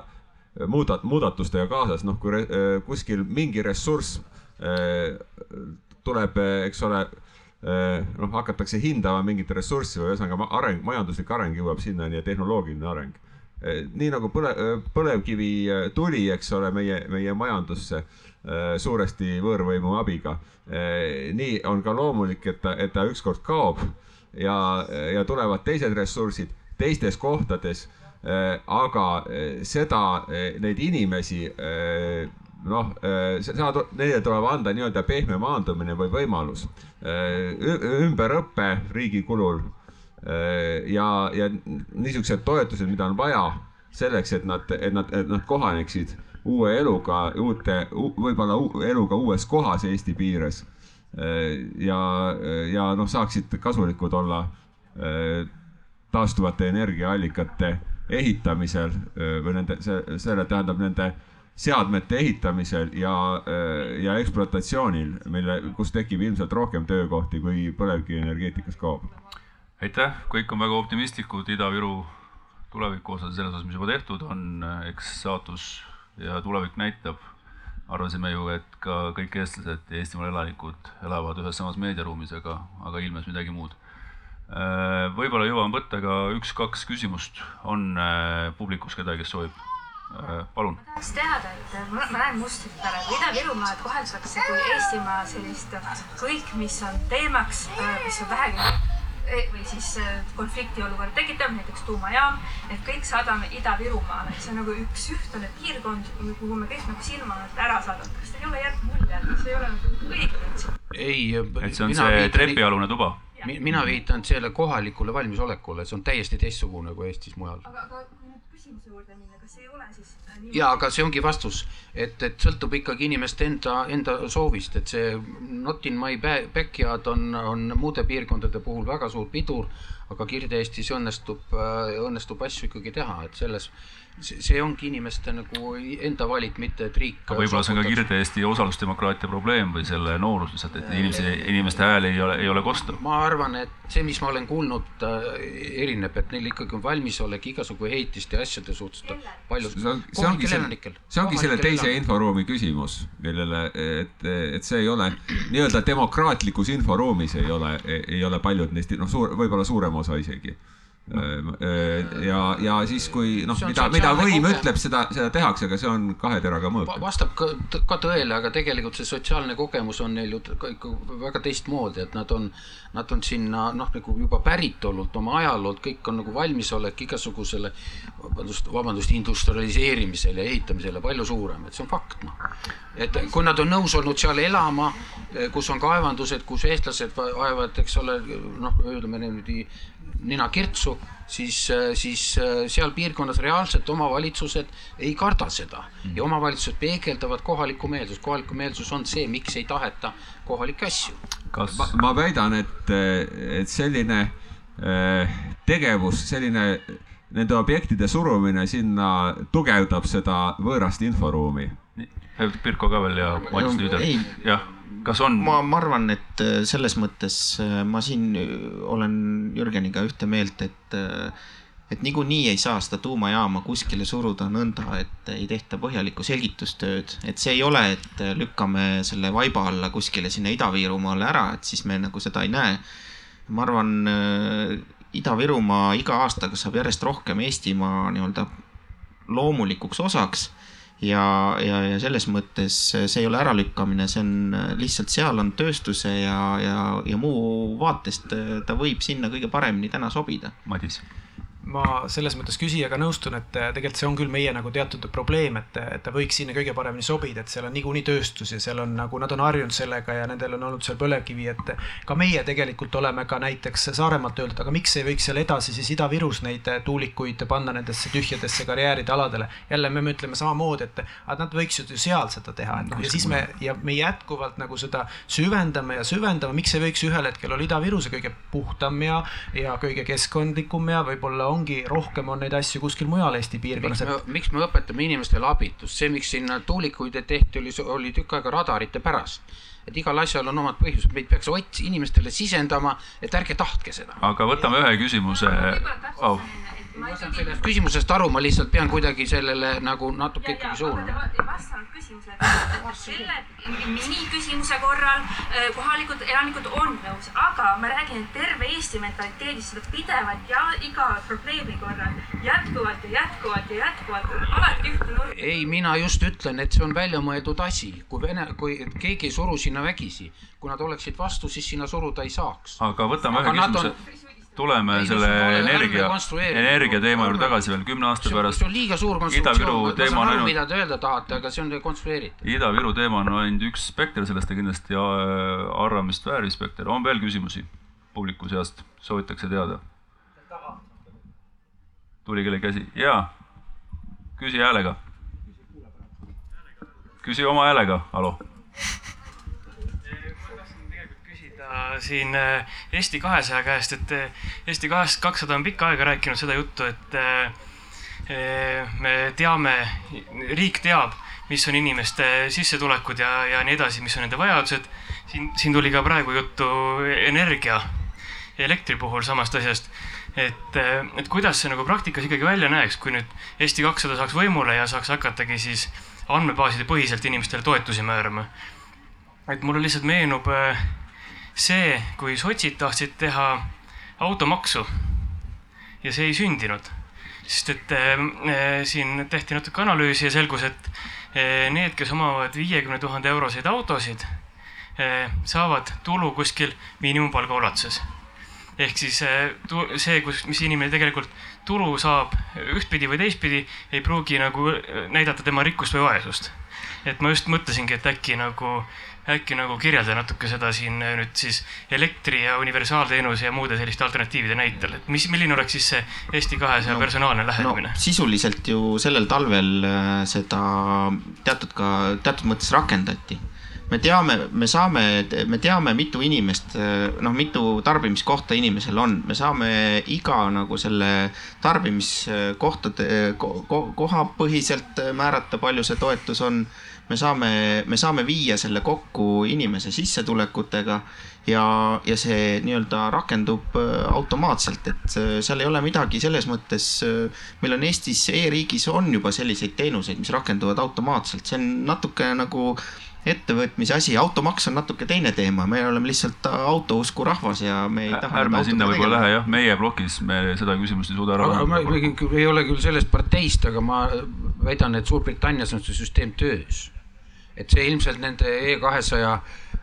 muudat-, muudatustega kaasas, noh, kui re, kuskil mingi ressurss tuleb, eks ole, noh, hakatakse hindama mingit ressurssi või ühesõnaga areng, majanduslik areng jõuab sinnani ja tehnoloogiline areng. nii nagu põle, põlevkivi tuli, eks ole, meie, meie majandusse suuresti võõrvõimu abiga. nii on ka loomulik, et ta, et ta ükskord kaob ja, ja tulevad teised ressursid teistes kohtades. aga seda, neid inimesi noh, seda, neile tuleb anda nii-öelda pehme maandumine või võimalus. ümberõpe riigi kulul ja, ja niisugused toetused, mida on vaja selleks, et nad, et nad, et nad kohaneksid uue eluga, uute, võib-olla eluga uues kohas Eesti piires. ja, ja noh, saaksid kasulikud olla taastuvate energiaallikate ehitamisel või nende, selle tähendab nende seadmete ehitamisel ja, ja ekspluatatsioonil, mille, kus tekib ilmselt rohkem töökohti, kui põlevkivienergeetikas kaob. aitäh, kõik on väga optimistlikud Ida-Viru tuleviku osas, selles osas, mis juba tehtud on, eks saatus ja tulevik näitab. arvasime ju, et ka kõik eestlased ja Eestimaa elanikud elavad ühes samas meediaruumis, aga, aga ilmnes midagi muud. võib-olla jõuan võtta ka üks-kaks küsimust, on publikus kedagi, kes soovib? Palun. tahaks teada, et ma, ma näen mustrit praegu, Ida-Virumaad koheldakse kui Eestimaa sellist kõik, mis on teemaks, mis on vähegi või siis konfliktiolukorda tekitav, näiteks tuumajaam, et kõik saadame Ida-Virumaale, see on nagu üks ühtlane piirkond, kuhu me kõik nagu silma ära saadame. kas teil ei ole jäänud mulje, et see ei ole nagu õige ei. et see on see trepialune tuba? mina viitan selle kohalikule valmisolekule, see on täiesti teistsugune kui Eestis mujal. aga, aga küsimuse juurde minna, kas ei ole siis ja aga see ongi vastus, et, et sõltub ikkagi inimeste enda, enda soovist, et see not in my backyard on, on muude piirkondade puhul väga suur pidur, aga Kirde-Eestis õnnestub, õnnestub asju ikkagi teha, et selles see ongi inimeste nagu enda valik, mitte et riik. võib-olla see on ka Kirde-Eesti osalusdemokraatia probleem või selle noorus lihtsalt, et inimese, inimeste hääl ei ole, ei ole kosta. ma arvan, et see, mis ma olen kuulnud äh,, erineb, et neil ikkagi on valmisolek igasugu heitiste ja asjade suhtes palju. see on, see ongi selle, see ongi selle teise inforuumi küsimus, millele, et, et see ei ole nii-öelda demokraatlikus inforuumis ei ole, ei ole paljud neist, noh, suur, võib-olla suurem osa isegi ja, ja siis, kui noh, mida, mida võim kogemus. ütleb, seda, seda tehakse, aga see on kahe teraga mõõk. vastab ka, ka tõele, aga tegelikult see sotsiaalne kogemus on neil ju väga teistmoodi, et nad on, nad on sinna noh, nagu juba päritolult, oma ajaloolt, kõik on nagu valmisolek igasugusele vabandust, vabandust, industrialiseerimisele ja ehitamisele palju suurem, et see on fakt, noh. et kui nad on nõus olnud seal elama, kus on kaevandused, kus eestlased ajavad, eks ole, noh, ütleme niimoodi nina kirtsu, siis, siis seal piirkonnas reaalselt omavalitsused ei karda seda. Ja omavalitsused peegeldavad kohalikku meelsust, kohalikku meelsus on see, miks ei taheta kohalikke asju. kas ma, ma väidan, et, et selline äh, tegevus, selline nende objektide surumine sinna tugevdab seda võõrast inforuumi. Pirko ka veel ja Mats Lüüder, jah, kas on? ma, ma arvan, et äh, selles mõttes äh, ma siin äh, olen Jürgeniga ühte meelt, et et niikuinii ei saa seda tuumajaama kuskile suruda nõnda, et ei tehta põhjalikku selgitustööd, et see ei ole, et lükkame selle vaiba alla kuskile sinna Ida-Virumaale ära, et siis me nagu seda ei näe. ma arvan Ida-Virumaa iga aastaga saab järjest rohkem Eestimaa nii-öelda loomulikuks osaks ja, ja, ja selles mõttes see ei ole äralükkamine, see on lihtsalt seal on tööstuse ja, ja, ja muu vaatest ta võib sinna kõige paremini täna sobida. Madis ma selles mõttes küsijaga nõustun, et äh, tegelikult see on küll meie nagu teatud probleem, et, et ta võiks sinna kõige paremini sobida, et seal on niikuinii tööstus ja seal on nagu nad on harjunud sellega ja nendel on olnud seal põlevkivi, et ka meie tegelikult oleme ka näiteks Saaremaalt öeldud, aga miks ei võiks seal edasi siis Ida-Virus neid äh, tuulikuid panna nendesse tühjadesse karjääride aladele. jälle me mõtleme samamoodi, et nad võiksid ju seal seda teha, et noh, ja siis me ja me jätkuvalt nagu seda süvendame ja süvendame, miks ei võiks ühel hetkel olla Ida-Viruse kõige puhtam ja, ja kõige keskkondlikum ja võib-olla ongi rohkem on neid asju kuskil mujal Eesti piirkonnas. miks me, õpetame inimestele abitust, see, miks sinna tuulikuid tehti, oli, oli tükk aega radarite pärast et igal asjal on omad põhjused, meid peaks ots-, inimestele sisendama, et ärge tahtke seda. aga võtame ühe küsimuse oh ma saan sellest küsimusest aru, ma lihtsalt pean kuidagi sellele nagu natuke ikkagi suunama. ei vastanud küsimusele. selle miniküsimuse korral äh, kohalikud elanikud on nõus, aga ma räägin terve Eesti mentaliteedist, seda pidevalt ja iga probleemi korral jätkuvalt ja jätkuvalt ja jätkuvalt, alati ühte nurka. ei, mina just ütlen, et see on väljamõeldud asi, kui vene, kui keegi ei suru sinna vägisi, kui nad oleksid vastu, siis sinna suruda ei saaks. aga võtame ühe küsimuse tuleme ei, selle energia, energia teema juurde tagasi veel kümne aasta pärast. see on liiga suur konstruktsioon, ma saan aru, mida te öelda tahate, aga see on konstrueeritud. Ida-Viru teema on ainult üks spekter, sellest ta kindlasti äh, arvamist vääriv spekter. on veel küsimusi publiku seast, soovitakse teada? tuli kellegi käsi, jaa. küsi häälega. küsi oma häälega, hallo siin äh, Eesti kahesaja käest, et äh, Eesti kakssada on pikka aega rääkinud seda juttu, et äh, me teame, riik teab, mis on inimeste sissetulekud ja, ja nii edasi, mis on nende vajadused. siin, siin tuli ka praegu juttu energia, elektri puhul samast asjast. et, et kuidas see nagu praktikas ikkagi välja näeks, kui nüüd Eesti kakssada saaks võimule ja saaks hakatagi siis andmebaaside põhiselt inimestele toetusi määrama. et mulle lihtsalt meenub äh, see, kui sotsid tahtsid teha automaksu ja see ei sündinud, sest et äh, siin tehti natuke analüüsi ja selgus, et äh, need, kes omavad viiekümne tuhande euroseid autosid äh,, saavad tulu kuskil miinimumpalga ulatuses. ehk siis äh, see, kus, mis inimene tegelikult tulu saab ühtpidi või teistpidi, ei pruugi nagu äh, näidata tema rikkust või vaesust. et ma just mõtlesingi, et äkki nagu äkki nagu kirjelda natuke seda siin äh, nüüd siis elektri ja universaalteenuse ja muude selliste alternatiivide näitel, et mis, milline oleks siis see Eesti kahesaja no, personaalne lähenemine? no,? sisuliselt ju sellel talvel äh, seda teatud ka, teatud mõttes rakendati. Me teame, me saame, me teame, mitu inimest, äh, noh, mitu tarbimiskohta inimesel on, me saame iga nagu selle tarbimiskohtade ko, ko, kohapõhiselt määrata, palju see toetus on me saame, me saame viia selle kokku inimese sissetulekutega ja, ja see nii-öelda rakendub äh, automaatselt, et äh, seal ei ole midagi selles mõttes. Äh, meil on Eestis e-riigis on juba selliseid teenuseid, mis rakenduvad automaatselt, see on natuke nagu ettevõtmise asi, automaks on natuke teine teema, me oleme lihtsalt autousku rahvas ja me ei taha. ärme sinna võib-olla lähe jah, meie plokis me seda küsimust ei suuda ära lahendada. ma ei ole küll sellest parteist, aga ma väidan, et Suurbritannias on see süsteem töös et see ilmselt nende E200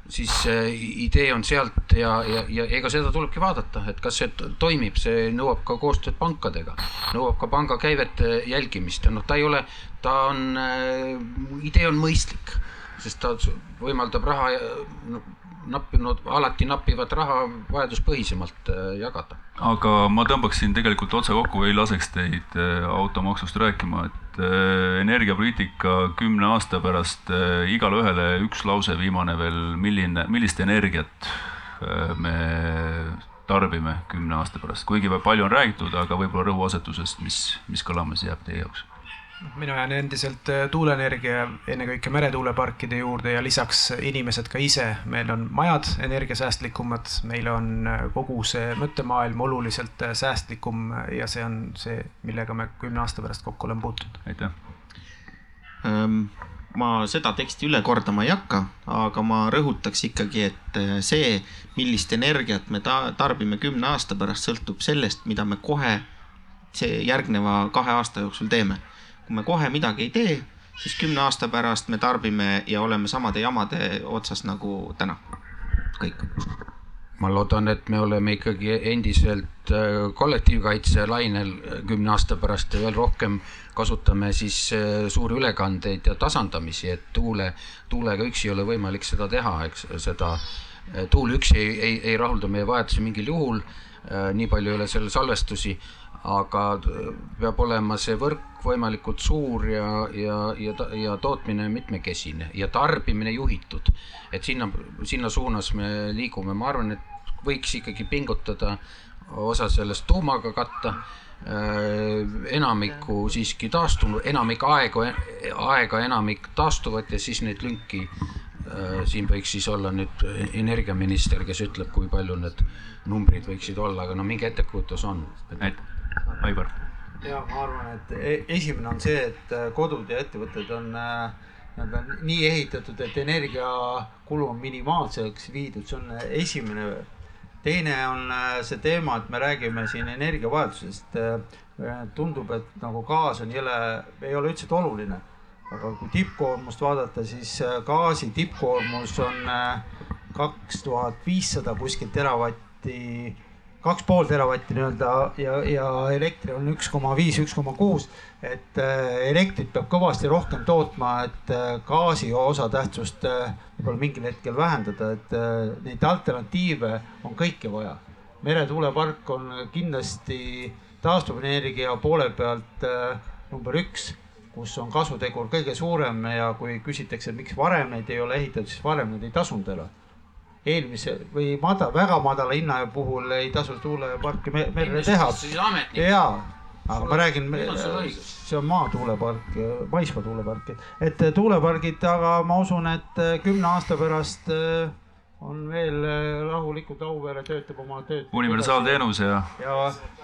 siis äh, idee on sealt ja, ja, ja ega seda tulebki vaadata, et kas see toimib, see nõuab ka koostööd pankadega, nõuab ka pangakäivete jälgimist ja noh, ta ei ole, ta on äh,, idee on mõistlik, sest ta võimaldab raha no, nappinud, alati napivad raha vajaduspõhisemalt äh, jagada. aga ma tõmbaksin tegelikult otse kokku, ei laseks teid äh, automaksust rääkima, et äh, energiapoliitika kümne aasta pärast igale ühele üks lause viimane veel, milline, millist energiat me tarbime kümne aasta pärast, kuigi palju on räägitud, aga võib-olla rõhuasetusest, mis, mis kõlamas jääb teie jaoks mina jään endiselt äh, tuuleenergia, ennekõike meretuuleparkide juurde ja lisaks inimesed ka ise, meil on majad energiasäästlikumad, meil on äh, kogu see mõttemaailm oluliselt äh, säästlikum ja see on see, millega me kümne aasta pärast kokku oleme puutunud. aitäh ähm,. ma seda teksti üle kordama ei hakka, aga ma rõhutaks ikkagi, et see, millist energiat me ta tarbime kümne aasta pärast, sõltub sellest, mida me kohe see järgneva kahe aasta jooksul teeme kui me kohe midagi ei tee, siis kümne aasta pärast me tarbime ja oleme samade jamade otsas nagu täna. kõik. ma loodan, et me oleme ikkagi endiselt äh, kollektiivkaitse lainel kümne aasta pärast ja veel rohkem kasutame siis äh, suuri ülekandeid ja tasandamisi, et tuule, tuulega üksi ei ole võimalik seda teha, eks seda äh, tuul üksi ei, ei, ei rahulda meie vajadusi mingil juhul, nii palju ei ole seal salvestusi aga peab olema see võrk võimalikult suur ja, ja, ja, ja tootmine mitmekesine ja tarbimine juhitud. et sinna, sinna suunas me liigume, ma arvan, et võiks ikkagi pingutada osa sellest tuumaga katta äh, enamikku siiski taastunud, enamik aegu, aega enamik taastuvad ja siis neid lünki äh, siin võiks siis olla nüüd energiaminister, kes ütleb, kui palju need numbrid võiksid olla, aga no mingi ettekujutus on. et Aivar. ja ma arvan, et e-, esimene on see, et äh, kodud ja ettevõtted on äh, nii-öelda nii ehitatud, et energiakulu on minimaalseks viidud, see on äh, esimene. teine on see teema, et me räägime siin energiavajadusest. tundub, et nagu gaas on jõle, ei ole üldiselt oluline. aga kui tippkoormust vaadata, siis gaasi tippkoormus on kaks tuhat viissada kuskil teravatti kaks pool teravatti nii-öelda ja, ja elektri on üks koma viis, üks koma kuus. et äh, elektrit peab kõvasti rohkem tootma, et äh, gaasi osatähtsust äh, võib-olla mingil hetkel vähendada, et neid alternatiive on kõike vaja. meretuulepark on kindlasti taastuvenergia poole pealt number üks kus on kasutegur kõige suurem ja kui küsitakse, miks varem neid ei ole ehitatud, siis varem neid ei tasunud ära eelmise või madal, väga madala hinna puhul ei tasu tuuleparki merre teha. jaa, aga ma räägin, see on maatuulepark, maismaa tuulepark, et tuulepargid, aga ma usun, et kümne aasta pärast on veel äh, rahulikult Auvere töötab oma tööd. universaalteenus ja. ja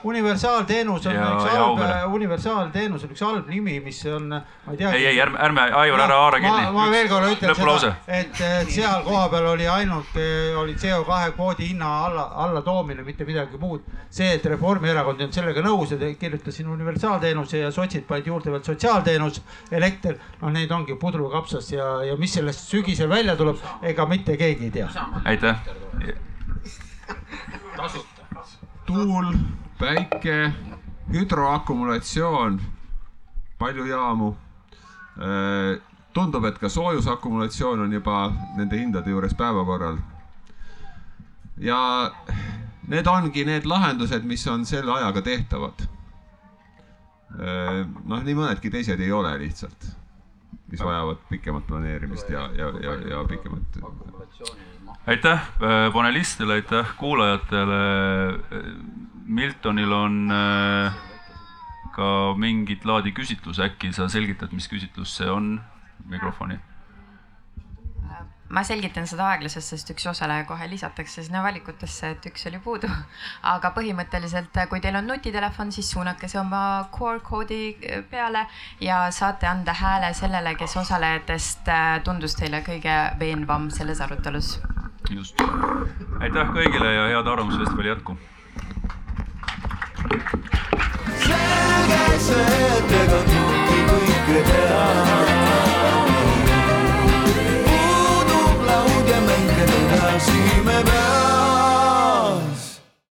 universaalteenus on ja, üks halb, äh, universaalteenus on üks halb nimi, mis on, ma ei tea. ei, ei ärme, ärme Aivar ära haara kinni. ma veel korra ütlen seda, et seal kohapeal oli ainult, äh, oli CO2 kvoodi hinna alla, alla toomine, mitte midagi muud. see, et Reformierakond ei olnud sellega nõus ja kirjutas siin universaalteenuse ja sotsid panid juurde veel sotsiaalteenus, elekter, noh, neid ongi pudru kapsas ja, ja mis sellest sügisel välja tuleb, ega mitte keegi ei tea aitäh. tuul, päike, hüdroakumulatsioon, palju jaamu. Äh, tundub, et ka soojusakumulatsioon on juba nende hindade juures päevakorral. ja need ongi need lahendused, mis on selle ajaga tehtavad. Äh, noh, nii mõnedki teised ei ole lihtsalt, mis vajavad pikemat planeerimist ja, ja, ja, ja pikemat aitäh äh, panelistidele, aitäh kuulajatele. Miltonil on äh, ka mingit laadi küsitlus, äkki sa selgitad, mis küsitlus see on? mikrofoni ma selgitan seda aeglaselt, sest üks osaleja kohe lisatakse sinna valikutesse, et üks oli puudu. aga põhimõtteliselt, kui teil on nutitelefon, siis suunake see oma QR koodi peale ja saate anda hääle sellele, kes osalejatest tundus teile kõige veenvam selles arutelus just. aitäh kõigile ja head Arvamusfestivali jätku. selge see, et ega kõike kõike teha.